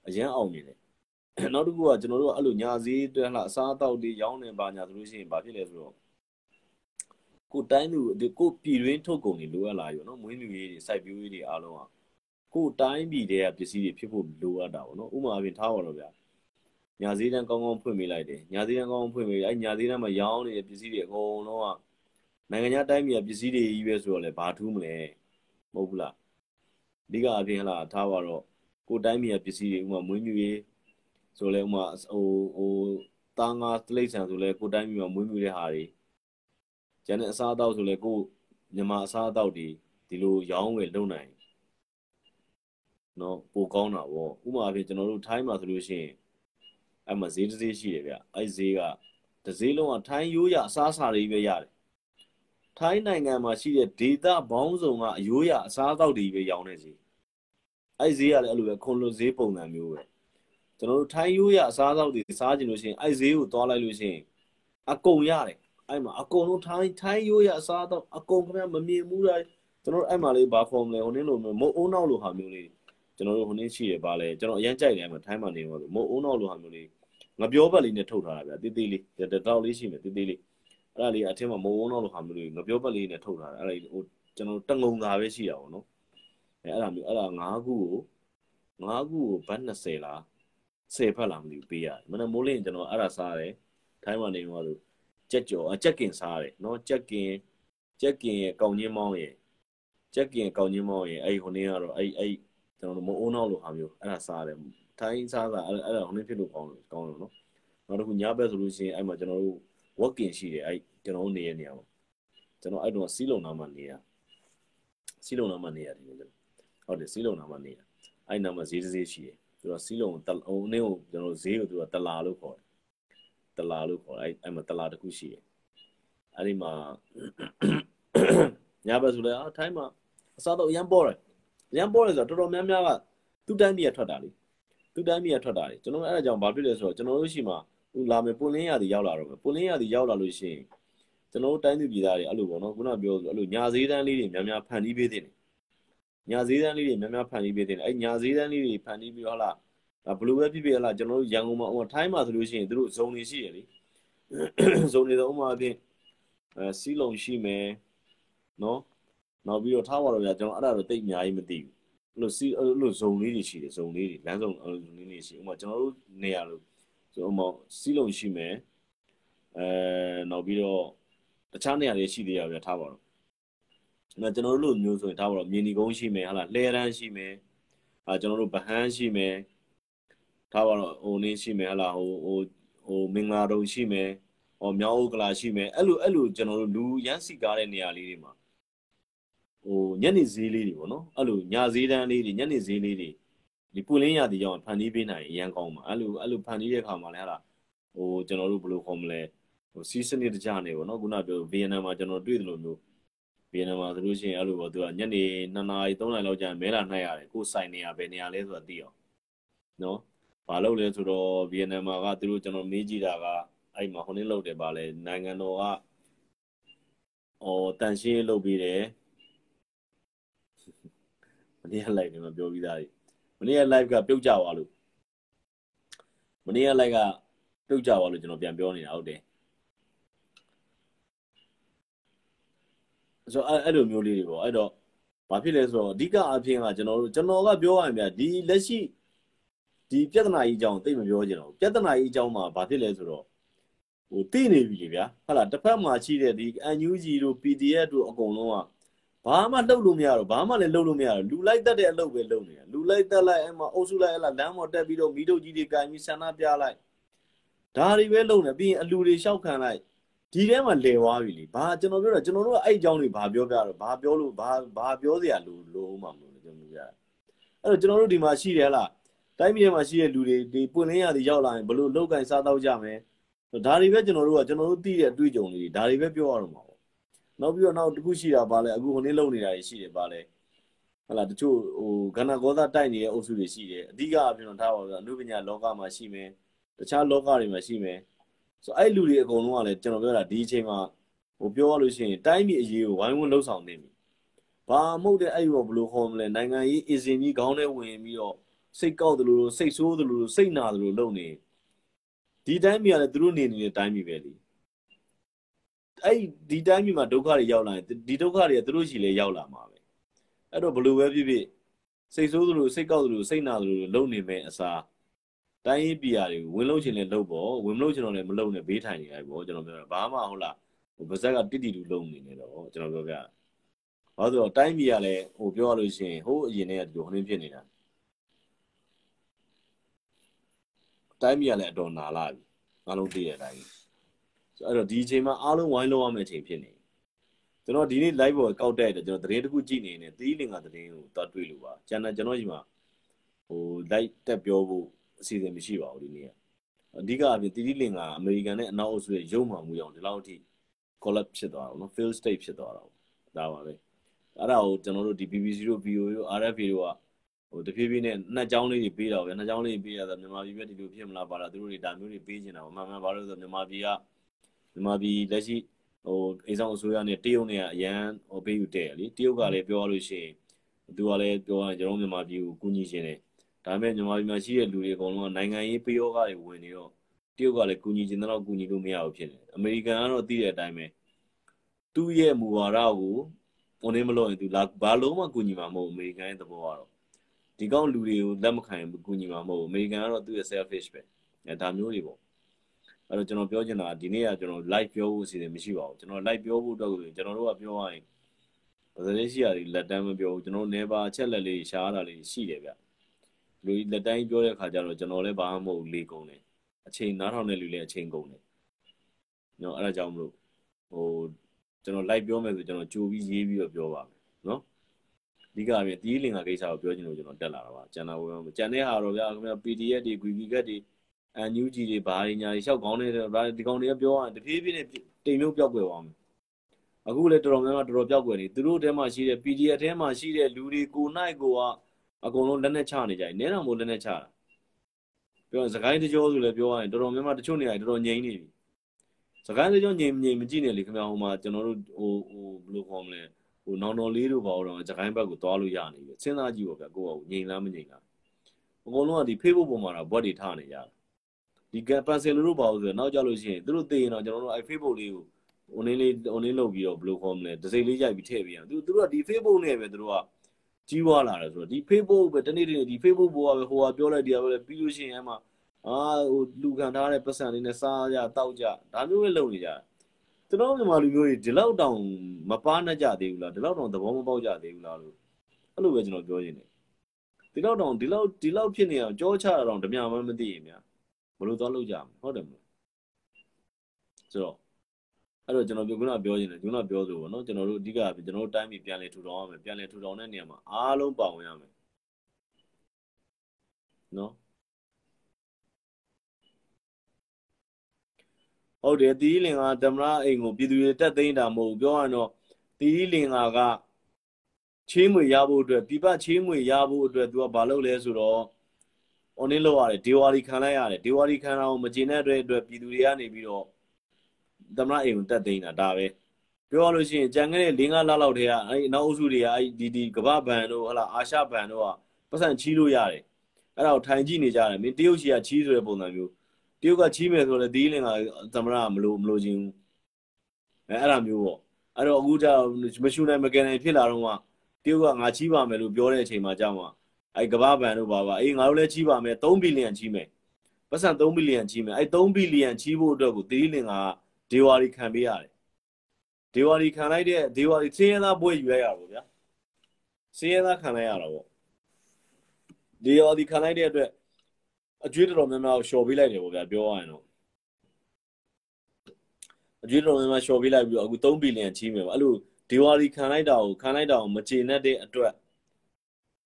အရန်အောင်မြင်တယ်နောက်တစ်ခုကကျွန်တော်တို့ကအဲ့လိုညာဈေးတွဲလှအစားအသောက်တွေရောင်းနေပါညာဆိုလို့ရှိရင်ဘာဖြစ်လဲဆိုတော့ကိုတိုင်းသူဒီကိုပြည်တွင်းထုတ်ကုန်တွေလိုအပ်လာရောနော်မွေးမြူရေးတွေစိုက်ပျိုးရေးတွေအားလုံးကကိုတိုင်းပြည်တွေကပစ္စည်းတွေဖြစ်ဖို့လိုအပ်တာပေါ့နော်ဥပမာအပြင်ထားပါတော့ဗျာညာဈေးတန်းကောင်းကောင်းဖွင့်ပေးလိုက်တယ်ညာဈေးတန်းကောင်းကောင်းဖွင့်ပေးအဲ့ညာဈေးတန်းမှာရောင်းနေတဲ့ပစ္စည်းတွေအကုန်လုံးက နိုင်ငံခြားတိုင်းပြည်ကပစ္စည်းတွေကြီးပဲဆိုတော့လေဘာထူးမလဲမဟုတ်ဘူးလားအဓိကအပြင်ဟလာထားပါတော့ကိုတိုင်းပြည်ကပစ္စည်းတွေဥမာမွေးမြူရေးဆိုလဲဥမာဟိုဟိုတာငါတလိမ့်ဆန်ဆိုလဲကိုတိုင်းပြည်မှာမွေးမြူတဲ့ဟာတွေကျန်တဲ့အစားအသောက်ဆိုလဲကိုမြန်မာအစားအသောက်တွေဒီလိုရောင်းဝယ်လုပ်နိုင်နော်ပိုကောင်းတာပေါ့ဥမာအဖြစ်ကျွန်တော်တို့ထိုင်းမှာဆိုလို့ရှိရင်အဲ့မှာဈေးတစ်ဈေးရှိတယ်ဗျအဲ့ဈေးကတစ်ဈေးလုံးကထိုင်းရိုးရအစားအစာတွေပဲရတယ် ထိုင်းနိုင်ငံမှာရှိတဲ့ဒေတာဘောင်းဆောင်ကအယိုးရအစားအသောက်တွေပဲရောင်းနေစီအဲ့ဈေးကလည်းအဲ့လိုပဲခွန်လွန်ဈေးပုံစံမျိုးပဲကျွန်တော်တို့ထိုင်းရိုးရအစားအသောက်တွေစားကြည့်လို့ရှိရင်အဲ့ဈေးကိုသွားလိုက်လို့ရှိရင်အကုန်ရတယ်အဲ့မှာအကုန်လုံးထိုင်းထိုင်းရိုးရအစားအသောက်အကုန်ခင်ဗျမမြင်ဘူးလားကျွန်တော်တို့အဲ့မှာလေးဘာဖော်မလဲဟိုနင်းလိုမုတ်အုံးနောက်လိုဟာမျိုးလေးကျွန်တော်တို့ဟိုနင်းရှိရပါလဲကျွန်တော်အရင်ကြိုက်တယ်အဲ့မှာထိုင်းမှာနေမှာဆိုမုတ်အုံးနောက်လိုဟာမျိုးလေးငပြောဘက်လေးနဲ့ထုတ်ထားတာဗျာတေးသေးလေးတတောက်လေးရှိမယ်တေးသေးလေး အဲ့ဒါလေးအထင်းမှာမုံဝုန်းတော့လိုဟာမျိုးလေးငပြောပတ်လေးနဲ့ထုတ်ထားတာအဲ့ဒါဟိုကျွန်တော်တငုံသာပဲရှိတာပေါ့နော်အဲ့အဲ့ဒါမျိုးအဲ့ဒါ၅ခုကို၅ခုကိုဘတ်20လား10ဖက်လားမသိဘူးပေးရတယ်မနက်မိုးလင်းကျွန်တော်အဲ့ဒါစားတယ်ထိုင်းမှာနေမှာဆိုကြက်ကြော်ကြက်ကင်စားတယ်နော်ကြက်ကင်ကြက်ကင်ရဲ့ကောင်းချင်းမောင်းရဲ့ကြက်ကင်ကောင်းချင်းမောင်းရဲ့အဲ့ဟိုနေ့ကတော့အဲ့အဲ့ကျွန်တော်တို့မအိုးနောက်လိုဟာမျိုးအဲ့ဒါစားတယ်ထိုင်းစားတာအဲ့အဲ့ဒါဟိုနေ့ဖြစ်လို့ကောင်းလို့ကောင်းလို့နော်နောက်တစ်ခုညဘက်ဆိုလို့ရှိရင်အဲ့မှာကျွန်တော်တို့ working ရှိတယ်အဲ့ကျွန်တော်နေရနေရပါကျွန်တော်အဲ့တော့စီးလုံနာမှာနေရစီးလုံနာမှာနေရတယ်ကျွန်တော်ဟုတ်တယ်စီးလုံနာမှာနေရအဲ့နာမှာဈေးဈေးရှိတယ်သူကစီးလုံဟိုနေ့ကိုကျွန်တော်ဈေးကိုသူကတလာလို့ခေါ်တယ်တလာလို့ခေါ်တယ်အဲ့အဲ့မှာတလာတစ်ခုရှိတယ်အဲ့ဒီမှာညဘက်ဆိုလဲအထိုင်းမှာအစားတော့ရမ်းပေါ်တယ်ရမ်းပေါ်တယ်ဆိုတော့တော်တော်များများကသူ့တိုင်းပြည်ကထွက်တာလေသူ့တိုင်းပြည်ကထွက်တာလေကျွန်တော်အဲ့ဒါကြောင့်ဘာဖြစ်လဲဆိုတော့ကျွန်တော်တို့ရှိမှာဟို လာမယ်ပွန်လင်းရသည်ရောက်လာတော့မယ်ပွန်လင်းရသည်ရောက်လာလို့ရှိရင်ကျွန်တော်တို့တိုင်းသူပြည်သားတွေအဲ့လိုပေါ့နော်ခုနပြောဆိုအဲ့လိုညာဈေးတန်းလေးတွေများများဖန်တီးပေးတဲ့ညာဈေးတန်းလေးတွေများများဖန်တီးပေးတဲ့အဲ့ညာဈေးတန်းလေးတွေဖန်တီးပြီးတော့ဟလာဒါဘလို့ပဲဖြစ်ဖြစ်ဟလားကျွန်တော်တို့ရန်ကုန်မှာဟိုထိုင်းမှာဆိုလို့ရှိရင်သူတို့ဇုံတွေရှိရလေဇုံတွေတော့ဥမာအပြင်အဲစီးလုံရှိမယ်နော်နောက်ပြီးတော့ထားပါတော့ဗျာကျွန်တော်အဲ့ဒါတော့တိတ်အများကြီးမသိဘူးအဲ့လိုစီးအဲ့လိုဇုံလေးတွေရှိတယ်ဇုံလေးတွေလမ်းဇုံအဲ့လိုဇုံလေးတွေရှိဥမာကျွန်တော်တို့နေရာလို့ ဆိုဥမာစီးလုံရှိမယ်အဲနောက်ပြီးတော့တခြားနေရာတွေရှိသေးရဗျာထားပါတော့အဲ့ကျွန်တော်တို့လိုမျိုးဆိုရင်ထားပါတော့မြင်းဒီကုန်းရှိမယ်ဟာလားလှဲရန်ရှိမယ်အာကျွန်တော်တို့ဗဟန်းရှိမယ်ထားပါတော့ဟိုနေရှိမယ်ဟာလားဟိုဟိုဟိုမင်္ဂလာတုံရှိမယ်ဟောမြောက်ဥက္ကလာရှိမယ်အဲ့လိုအဲ့လိုကျွန်တော်တို့လူရမ်းစီကားတဲ့နေရာလေးတွေမှာဟိုညနေဈေးလေးတွေပေါ့နော်အဲ့လိုညဈေးတန်းလေးတွေညနေဈေးလေးတွေ ဒီပူလင်းရတီကြောင့်ဖန်တီးပေးနိုင်အရန်ကောင်းပါအဲ့လိုအဲ့လိုဖန်တီးတဲ့ခါမှာလည်းဟာလားဟိုကျွန်တော်တို့ဘယ်လိုခေါ်မလဲဟိုစီးစနစ်တကြနေပေါ့နော်ခုနပြောဗီယက်နမ်မှာကျွန်တော်တွေ့တယ်လို့မျိုးဗီယက်နမ်မှာဆိုလို့ရှိရင်အဲ့လိုပေါ့သူကညနေ2နာရီ3နာရီလောက်ကြာမဲလာနှိုက်ရတယ်ကိုယ်ဆိုင်နေရဘယ်နေရာလဲဆိုတာသိအောင်နော်ဘာလို့လဲဆိုတော့ဗီယက်နမ်မှာကသူတို့ကျွန်တော်မေးကြည့်တာကအဲ့မှာဟိုနေ့လောက်တယ်ပါလဲနိုင်ငံတော်ကဟောတန်ရှင်းလုပ်ပြီးတယ်မနေ့က live တွေမှာပြောပြီးသားကြီး မနေ့က live ကပြုတ်ကြသွားလို့မနေ့က live ကပြုတ်ကြသွားလို့ကျွန်တော်ပြန်ပြောနေတာဟုတ်တယ်ဆိုတော့အဲ့လိုမျိုးလေးတွေပေါ့အဲ့တော့ဘာဖြစ်လဲဆိုတော့အဓိကအဖြစ်ကကျွန်တော်တို့ကျွန်တော်ကပြောရရင်ဗျာဒီလက်ရှိဒီပြဿနာကြီးအကြောင်းသိမပြောချင်တော့ပြဿနာကြီးအကြောင်းမှာဘာဖြစ်လဲဆိုတော့ဟိုသိနေပြီလေဗျာဟုတ်လားတစ်ဖက်မှာရှိတဲ့ဒီ NUG တို့ PDF တို့အကုန်လုံးက ဘာမှလှုပ်လို့မရတော့ဘာမှလည်းလှုပ်လို့မရတော့လူလိုက်တက်တဲ့အလုပ်ပဲလုပ်နေတာလူလိုက်တက်လိုက်အဲ့မှာအုပ်စုလိုက်အဲ့လားလမ်းပေါ်တက်ပြီးတော့မီးတုပ်ကြီးတွေကင်ပြီးဆန္ဒပြလိုက်ဒါတွေပဲလုပ်နေပြီးရင်အလူတွေရှောက်ခံလိုက်ဒီထဲမှာလဲသွားပြီလေဘာကျွန်တော်ပြောတာကျွန်တော်တို့ကအဲ့အကြောင်းတွေဘာပြောပြတော့ဘာပြောလို့ဘာဘာပြောစရာလိုလိုမှမလို့ကျွန်တော်ပြောရအဲ့တော့ကျွန်တော်တို့ဒီမှာရှိတယ်ဟလားတိုင်းပြည်ထဲမှာရှိတဲ့လူတွေဒီပွင့်လင်းရသည်ရောက်လာရင်ဘလို့လောက်ကင်စားတော့ကြမယ်ဒါတွေပဲကျွန်တော်တို့ကကျွန်တော်တို့သိတဲ့အတွေ့အကြုံတွေဒါတွေပဲပြောရတော့မှာပေါ့ နောက်ပြီးတော့နောက်တစ်ခုရှိတာပါလဲအခုဟိုနေ့လုံနေတာတွေရှိတယ်ပါလဲဟလာတချို့ဟိုကဏ္ဍကောသားတိုက်နေတဲ့အုပ်စုတွေရှိတယ်အဓိကအပြင်တော့ထားပါတော့အနုပညာလောကမှာရှိမယ်တခြားလောကတွေမှာရှိမယ်ဆိုအဲ့လူတွေအကုန်လုံးကလည်းကျွန်တော်ပြောတာဒီအချိန်မှာဟိုပြောရလို့ရှိရင်တိုင်းပြည်အရေးကိုဝိုင်းဝန်းလှုပ်ဆောင်နေပြီဘာမဟုတ်တဲ့အဲ့ရောဘလို့ခေါ်မလဲနိုင်ငံရေးအစင်ကြီးခေါင်းထဲဝင်ပြီးတော့စိတ်ကောက်တယ်လို့စိတ်ဆိုးတယ်လို့စိတ်နာတယ်လို့လုပ်နေဒီတိုင်းပြည်ကလည်းသူတို့နေနေတဲ့တိုင်းပြည်ပဲလी အဲ့ဒီတိုင်းပြည်မှာဒုက္ခတွေရောက်လာရင်ဒီဒုက္ခတွေကသူတို့ရှိလေရောက်လာမှာပဲအဲ့တော့ဘလို့ပဲဖြစ်ဖြစ်စိတ်ဆိုးတယ်လို့စိတ်ကောက်တယ်လို့စိတ်နာတယ်လို့လုပ်နေမယ်အစားတိုင်းရေးပြည်ရာတွေကိုဝင်လို့ချင်လဲလုပ်ပေါ့ဝင်မလို့ချင်တော့လည်းမလုပ်နဲ့ဘေးထိုင်နေလိုက်ပေါ့ကျွန်တော်ပြောတာဘာမှဟုတ်လားဟိုဗဇက်ကတိတိတူလုပ်နေနေတော့ကျွန်တော်ပြောပြဘာလို့ဆိုတော့တိုင်းပြည်ကလည်းဟိုပြောရလို့ရှိရင်ဟိုးအရင်တည်းကဒီလိုဟိုင်းဖြစ်နေတာတိုင်းပြည်ကလည်းအတော်နာလာပြီအားလုံးသိတဲ့အတိုင်းဆို အဲ့တော့ဒီအချိန်မှာအားလုံးဝိုင်းလုံးရမယ့်အချိန်ဖြစ်နေကျွန်တော်ဒီနေ့ live ပေါ်ကောက်တဲ့ကျွန်တော်သတင်းတစ်ခုကြည့်နေနေသီးလင်္ကာသတင်းကိုတွားတွေ့လို့ပါကျန်တဲ့ကျွန်တော်ဒီမှာဟို live တက်ပြောဖို့အစီအစဉ်မရှိပါဘူးဒီနေ့ကအဓိကအပြင်တီတီလင်ကအမေရိကန်နဲ့အနောက်အုပ်စုရဲ့ရုံမှမှုအောင်ဒီလောက်အထိ collapse ဖြစ်သွားတာနော် fail state ဖြစ်သွားတာဒါပါပဲအဲ့ဒါကိုကျွန်တော်တို့ဒီ BBC တို့ VOA တို့ RFA တို့ကဟိုတဖြည်းဖြည်းနဲ့နှစ်ကြောင်းလေးတွေပေးတာပဲနှစ်ကြောင်းလေးပေးရတာမြန်မာပြည်ပဲဒီလိုဖြစ်မလားပါလားသူတို့တွေဒါမျိုးတွေပေးနေတာပါမှန်မှန်ပါလို့ဆိုမြန်မာပြည်က မြန်မာပြည်လက်ရှိဟိုအိမ်ဆောင်အစိုးရနဲ့တရုတ်နဲ့ကအရန်ဟိုပေးယူတဲ့လေတရုတ်ကလည်းပြောရလို့ရှိရင်သူကလည်းပြောရင်ကျွန်တော်မြန်မာပြည်ကိုကူညီခြင်းတယ်ဒါပေမဲ့မြန်မာပြည်မှာရှိတဲ့လူတွေအကုန်လုံးကနိုင်ငံရေးပယောဂတွေဝင်နေတော့တရုတ်ကလည်းကူညီခြင်းတော့ကူညီလို့မရဘူးဖြစ်နေတယ်အမေရိကန်ကတော့သိတဲ့အတိုင်းပဲသူ့ရဲ့မူဝါဒကိုဟိုနေမလို့ရင်သူလာဘာလုံးမှကူညီမှာမဟုတ်အမေရိကန်ရဲ့သဘောကတော့ဒီကောင်လူတွေကိုလက်မခံဘူးကူညီမှာမဟုတ်အမေရိကန်ကတော့သူ့ရဲ့ selfish ပဲအဲဒါမျိုးတွေပေါ့ အဲ့တော့ကျွန်တော်ပြောချင်တာဒီနေ့ကကျွန်တော် live ပြောဖို့အစီအစဉ်မရှိပါဘူးကျွန်တော် live ပြောဖို့အတွက်ကိုကျွန်တော်တို့ကပြောရရင်ဗဇလေးရှိရာတွေလက်တန်းမပြောဘူးကျွန်တော် never အချက်လက်လေးရှားတာလေးရှိတယ်ဗျလူလက်တိုင်းပြောတဲ့ခါကျတော့ကျွန်တော်လည်းဘာမှမဟုတ်လေကုန်တယ်အချိန်နားထောင်တဲ့လူလည်းအချိန်ကုန်တယ်နော်အဲ့ဒါကြောင့်မလို့ဟိုကျွန်တော် live ပြောမယ်ဆိုကျွန်တော်ကြိုပြီးရေးပြီးတော့ပြောပါမယ်နော်အဓိကအပြင်တီးလင်္ကာကိစ္စကိုပြောချင်လို့ကျွန်တော်တက်လာတာပါကျန်တာဝင်ကျန်တဲ့ဟာတော့ဗျာခင်ဗျာ PDF တွေ GV ကတ်တွေ အန်ယူဂျီတွေဘာတွေညာတွေလျှောက်ကောင်းနေတယ်ဒီကောင်တွေကပြောရရင်တဖြည်းဖြည်းနဲ့တိမ်မြုပ်ပြောက်ွယ်သွားမယ်အခုလည်းတော်တော်များများတော်တော်ပြောက်ွယ်နေသူတို့ထဲမှာရှိတဲ့ PDF ထဲမှာရှိတဲ့လူတွေကိုနိုင်ကိုကအကုန်လုံးလက်နဲ့ချနေကြတယ်နဲတော်မို့လက်နဲ့ချတာပြောရင်စကိုင်းတကြောဆိုလည်းပြောရရင်တော်တော်များများတချို့နေရာတော်တော်ငြိမ်နေပြီစကိုင်းတကြောငြိမ်ငြိမ်မကြည့်နဲ့လေခင်ဗျာဟိုမှာကျွန်တော်တို့ဟိုဟိုဘယ်လိုခေါ်မလဲဟိုနောင်တော်လေးတို့ပါတော့စကိုင်းဘက်ကိုသွားလို့ရနေပြီစဉ်းစားကြည့်ပါဗျကိုကငြိမ်လားမငြိမ်လားအကုန်လုံးကဒီ Facebook ပေါ်မှာတော့ဘွက်တွေထားနေကြတယ် ဒီကပန်ဆယ်လိုတို့ပါလို့ဆိုတော့နောက်ကြလို့ရှိရင်သူတို့သိရင်တော့ကျွန်တော်တို့အဲ Facebook လေးကိုဟိုနင်းလေးဟိုနင်းလုပ်ပြီးတော့ဘယ်လိုခေါ်မလဲဒစိလေးရိုက်ပြီးထည့်ပြီးအောင်သူသူတို့ကဒီ Facebook နဲ့ပဲသူတို့ကကြီးွားလာတယ်ဆိုတော့ဒီ Facebook ပဲတနေ့တနေ့ဒီ Facebook ပေါ်ကပဲဟိုကပြောလိုက်တရားပဲပြီးလို့ရှိရင်အဲ့မှာအာဟိုလူခံထားတဲ့ပတ်စံလေးနဲ့စားကြတောက်ကြဒါမျိုးပဲလုပ်နေကြတယ်ကျွန်တော်မြန်မာလူမျိုးတွေဒီလောက်တောင်မပါနိုင်ကြသေးဘူးလားဒီလောက်တောင်သဘောမပေါက်ကြသေးဘူးလားလို့အဲ့လိုပဲကျွန်တော်ပြောရင်းနေဒီလောက်တောင်ဒီလောက်ဒီလောက်ဖြစ်နေအောင်ကြောချတာတောင်ဓမြမှမသိရင်များဘ လို့သွားလုပ်ကြမှာဟုတ်တယ်မလားဆိုတော့အဲ့တော့ကျွန်တော်ပြောခုနပြောချင်တယ်ခုနပြောဆိုပေါ့နော်ကျွန်တော်တို့အဓိကကျွန်တော်တို့တိုင်းပြည်ပြန်လည်ထူထောင်ရမယ်ပြန်လည်ထူထောင်တဲ့နေရာမှာအားလုံးပါဝင်ရမယ်နော်ဟုတ်တယ်တီးလင်ကဓမ္မရအိမ်ကိုပြည်သူတွေတက်သိမ်းတာမဟုတ်ပြောရတော့တီးလင်ကကချေးငွေရဖို့အတွက်ပြပချေးငွေရဖို့အတွက်သူကဘာလုပ်လဲဆိုတော့ online လောက်ရတယ်ဒေဝါလီခံလိုက်ရတယ်ဒေဝါလီခံတာကိုမကျင်တဲ့အတွက်အတွက်ပြည်သူတွေကနေပြီးတော့သမရအိမ်ကိုတက်သိမ်းတာဒါပဲပြောရလို့ရှိရင်ကြံခဲ့တဲ့၄၅လလောက်တည်းကအဲ့အနောက်အုပ်စုတွေကအဲ့ဒီဒီကမ္ဘာဘဏ်တို့ဟလာအာရှဘဏ်တို့ကပတ်စံချီးလို့ရတယ်အဲ့ဒါကိုထိုင်ကြည့်နေကြတယ်မင်းတရုတ်ချီကချီးဆိုတဲ့ပုံစံမျိုးတရုတ်ကချီးမယ်ဆိုတော့ဒီလင်ကသမရမလို့မလို့ချင်းအဲအဲ့ဒါမျိုးပေါ့အဲ့တော့အခုကျမရှူနိုင်မကန်နိုင်ဖြစ်လာတော့မှတရုတ်ကငါချီးပါမယ်လို့ပြောတဲ့အချိန်မှာကြောက်မှာ အဲ့ကမ္ဘာဘဏ်တို့ပါပါအေးငါတို့လည်းချီးပါမယ်3ဘီလီယံချီးမယ်ပတ်စံ3ဘီလီယံချီးမယ်အဲ့3ဘီလီယံချီးဖို့အတွက်ကိုဒီလင်ကဒေဝါရီခံပေးရတယ်ဒေဝါရီခံလိုက်တဲ့ဒေဝါရီစင်းရဲသားပွဲယူလိုက်ရပါဗျာစင်းရဲသားခံလိုက်ရတာပေါ့ဒေဝါရီခံလိုက်တဲ့အတွက်အကျွေးတော်များများကိုရှော်ပေးလိုက်တယ်ပေါ့ဗျာပြောရရင်တော့အကျွေးတော်များများရှော်ပေးလိုက်ပြီးတော့အခု3ဘီလီယံချီးမယ်ပေါ့အဲ့လိုဒေဝါရီခံလိုက်တာကိုခံလိုက်တာကိုမကျေနပ်တဲ့အတွက်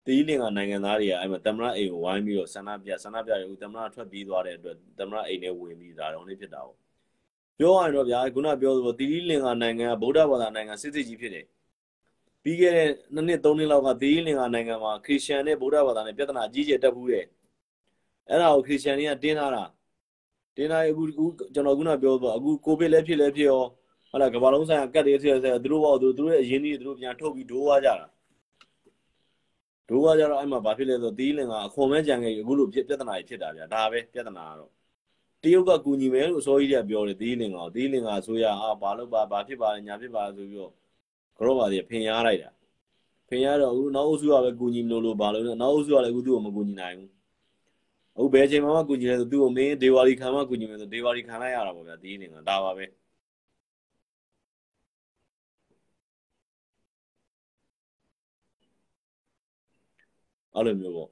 တီးလင်ကနိုင်ငံသားတွေကအဲ့မှာတမရအိမ်ကိုဝိုင်းပြီးတော့ဆန္ဒပြဆန္ဒပြတယ်ဦးတမရထွက်ပြေးသွားတဲ့အတွက်တမရအိမ်နဲ့ဝင်ပြီးဒါတော့နေဖြစ်တာပေါ့ပြောရရင်တော့ဗျာခုနပြောသလိုတီတီလင်္ကာနိုင်ငံကဗုဒ္ဓဘာသာနိုင်ငံစစ်စစ်ကြီးဖြစ်တယ်ပြီးခဲ့တဲ့နှစ်နှစ်သုံးနှစ်လောက်ကတီတီလင်္ကာနိုင်ငံမှာခရစ်ယာန်နဲ့ဗုဒ္ဓဘာသာနဲ့ပြဿနာအကြီးကျယ်တက်ဘူးတဲ့အဲ့ဒါကိုခရစ်ယာန်တွေကတင်းထားတာတင်းထားအခုကျွန်တော်ခုနပြောတော့အခုကိုဗစ်လည်းဖြစ်လည်းဖြစ်ရောဟလာကမ္ဘာလုံးဆိုင်ရာကတ်တွေဆရာဆရာသူတို့ဘောသူတို့ရဲ့အရင်းကြီးသူတို့ပြန်ထုတ်ပြီးဒိုးသွားကြတာ ဒိုးသွားကြတော့အဲ့မှာဘာဖြစ်လဲဆိုတော့တီးလင်ကအခွန်မဲကြံခဲ့အခုလိုပြဿနာကြီးဖြစ်တာဗျာဒါပဲပြဿနာကတော့တရုတ်ကကူညီမယ်လို့အစောကြီးကပြောတယ်ဒီလင်ကောင်ဒီလင်ကဆိုရအာဘာလို့ပါဘာဖြစ်ပါလဲညာဖြစ်ပါလဲဆိုပြီးတော့ကြောပါသေးဖင်ရလိုက်တာဖင်ရတော့အခုနောက်အုပ်စုကပဲကူညီမလို့လို့ဘာလို့လဲနောက်အုပ်စုကလည်းအခုသူ့ကိုမကူညီနိုင်ဘူးအခုဘယ်ချိန်မှမကူညီလဲဆိုသူ့ကိုမင်းဒေဝါလီခံမှကူညီမယ်ဆိုဒေဝါလီခံလိုက်ရတာပေါ့ဗျာဒီလင်ကဒါပါပဲ အဲ့လိုမျိုးပေါ့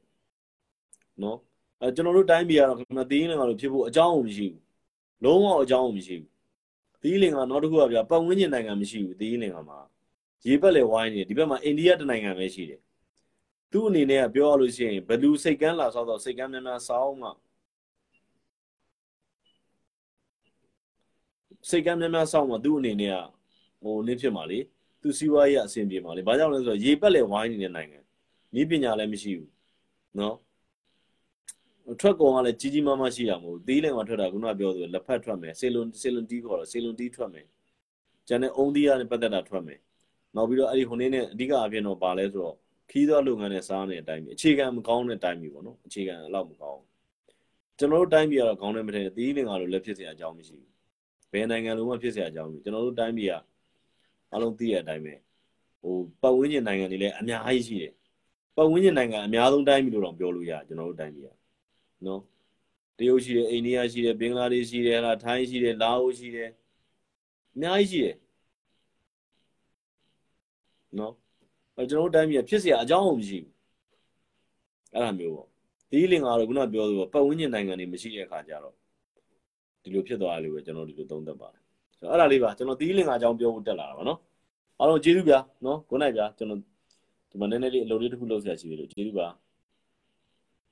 နော်အဲကျွန်တော်တို့တိုင်းပြည်ကတော့ခင်ဗျာသီးလင်္ကာလိုဖြစ်ဖို့အကြောင်းမရှိဘူးလုံးဝအကြောင်းမရှိဘူးသီးလင်္ကာနောက်တစ်ခုကဗျာပတ်ဝန်းကျင်နိုင်ငံမရှိဘူးသီးလင်္ကာမှာရေပက်လေဝိုင်းနေဒီဘက်မှာအိန္ဒိယတနိုင်ငံပဲရှိတယ်သူ့အနေနဲ့ကပြောရလို့ရှိရင်ဘလူစိတ်ကန်းလာဆောက်တော့စိတ်ကန်းများများဆောင်းမှစိတ်ကန်းများများဆောင်းမှသူ့အနေနဲ့ကဟိုနည်းဖြစ်မှာလေသူစီးပွားရေးအဆင်ပြေမှာလေဘာကြောင့်လဲဆိုတော့ရေပက်လေဝိုင်းနေတဲ့နိုင်ငံ ဤပညာလည်းမရှိဘူးเนาะထွက်ကုန်ကလည်းကြီးကြီးမားမားရှိရမို့သီးလင်ကထွက်တာခုနပြောသလိုလက်ဖက်ထွက်မယ်ဆေလွန်ဆေလွန်တီးခေါ်တော့ဆေလွန်တီးထွက်မယ်ကျန်တဲ့အုံသီးရနဲ့ပတ်သက်တာထွက်မယ်နောက်ပြီးတော့အဲ့ဒီဟိုနေ့နဲ့အဓိကအပြင်တော့ပါလဲဆိုတော့ခီးသောလုပ်ငန်းနဲ့စားနေတဲ့အတိုင်းအခြေခံမကောင်းတဲ့အတိုင်းပြီပေါ့နော်အခြေခံအလောက်မကောင်းကျွန်တော်တို့တိုင်းပြည်ကတော့ကောင်းတယ်မထင်သီးလင်ကတော့လည်းဖြစ်เสียအကြောင်းမရှိဘူးဘယ်နိုင်ငံလုံးမှဖြစ်เสียအကြောင်းမရှိကျွန်တော်တို့တိုင်းပြည်ကအလုံးသိရတဲ့အတိုင်းပဲဟိုပတ်ဝန်းကျင်နိုင်ငံတွေလည်းအများကြီးရှိတယ် ပတ်ဝန်းကျင်နိုင်ငံအများဆုံးတိုင်းပြည်လို့တော့ပြောလို့ရကျွန်တော်တို့တိုင်းပြည်ကနော်တရုတ်ရှိတယ်အိန္ဒိယရှိတယ်ဘင်္ဂလားဒေ့ရှ်ရှိတယ်ဟာထိုင်းရှိတယ်လာအိုရှိတယ်အများကြီးရှိတယ်နော်အဲကျွန်တော်တို့တိုင်းပြည်ဖြစ်เสียအကြောင်းမရှိဘူးအဲ့လိုမျိုးပေါ့ဒီလင်ကတော့ခုနပြောသလိုပတ်ဝန်းကျင်နိုင်ငံတွေမရှိတဲ့အခါကျတော့ဒီလိုဖြစ်သွားတယ်လို့ပဲကျွန်တော်ဒီလိုသုံးသပ်ပါတယ်ဆိုတော့အဲ့ဒါလေးပါကျွန်တော်ဒီလင်ကအကြောင်းပြောဖို့တက်လာတာပါနော်အားလုံးကျေးဇူးဗျာနော် good night ဗျာကျွန်တော် ဒီမှာနည်းနည်းလေးအလုပ်လေးတစ်ခုလုပ်ဆရာရှိသေးလို့ကျေးဇူးပါ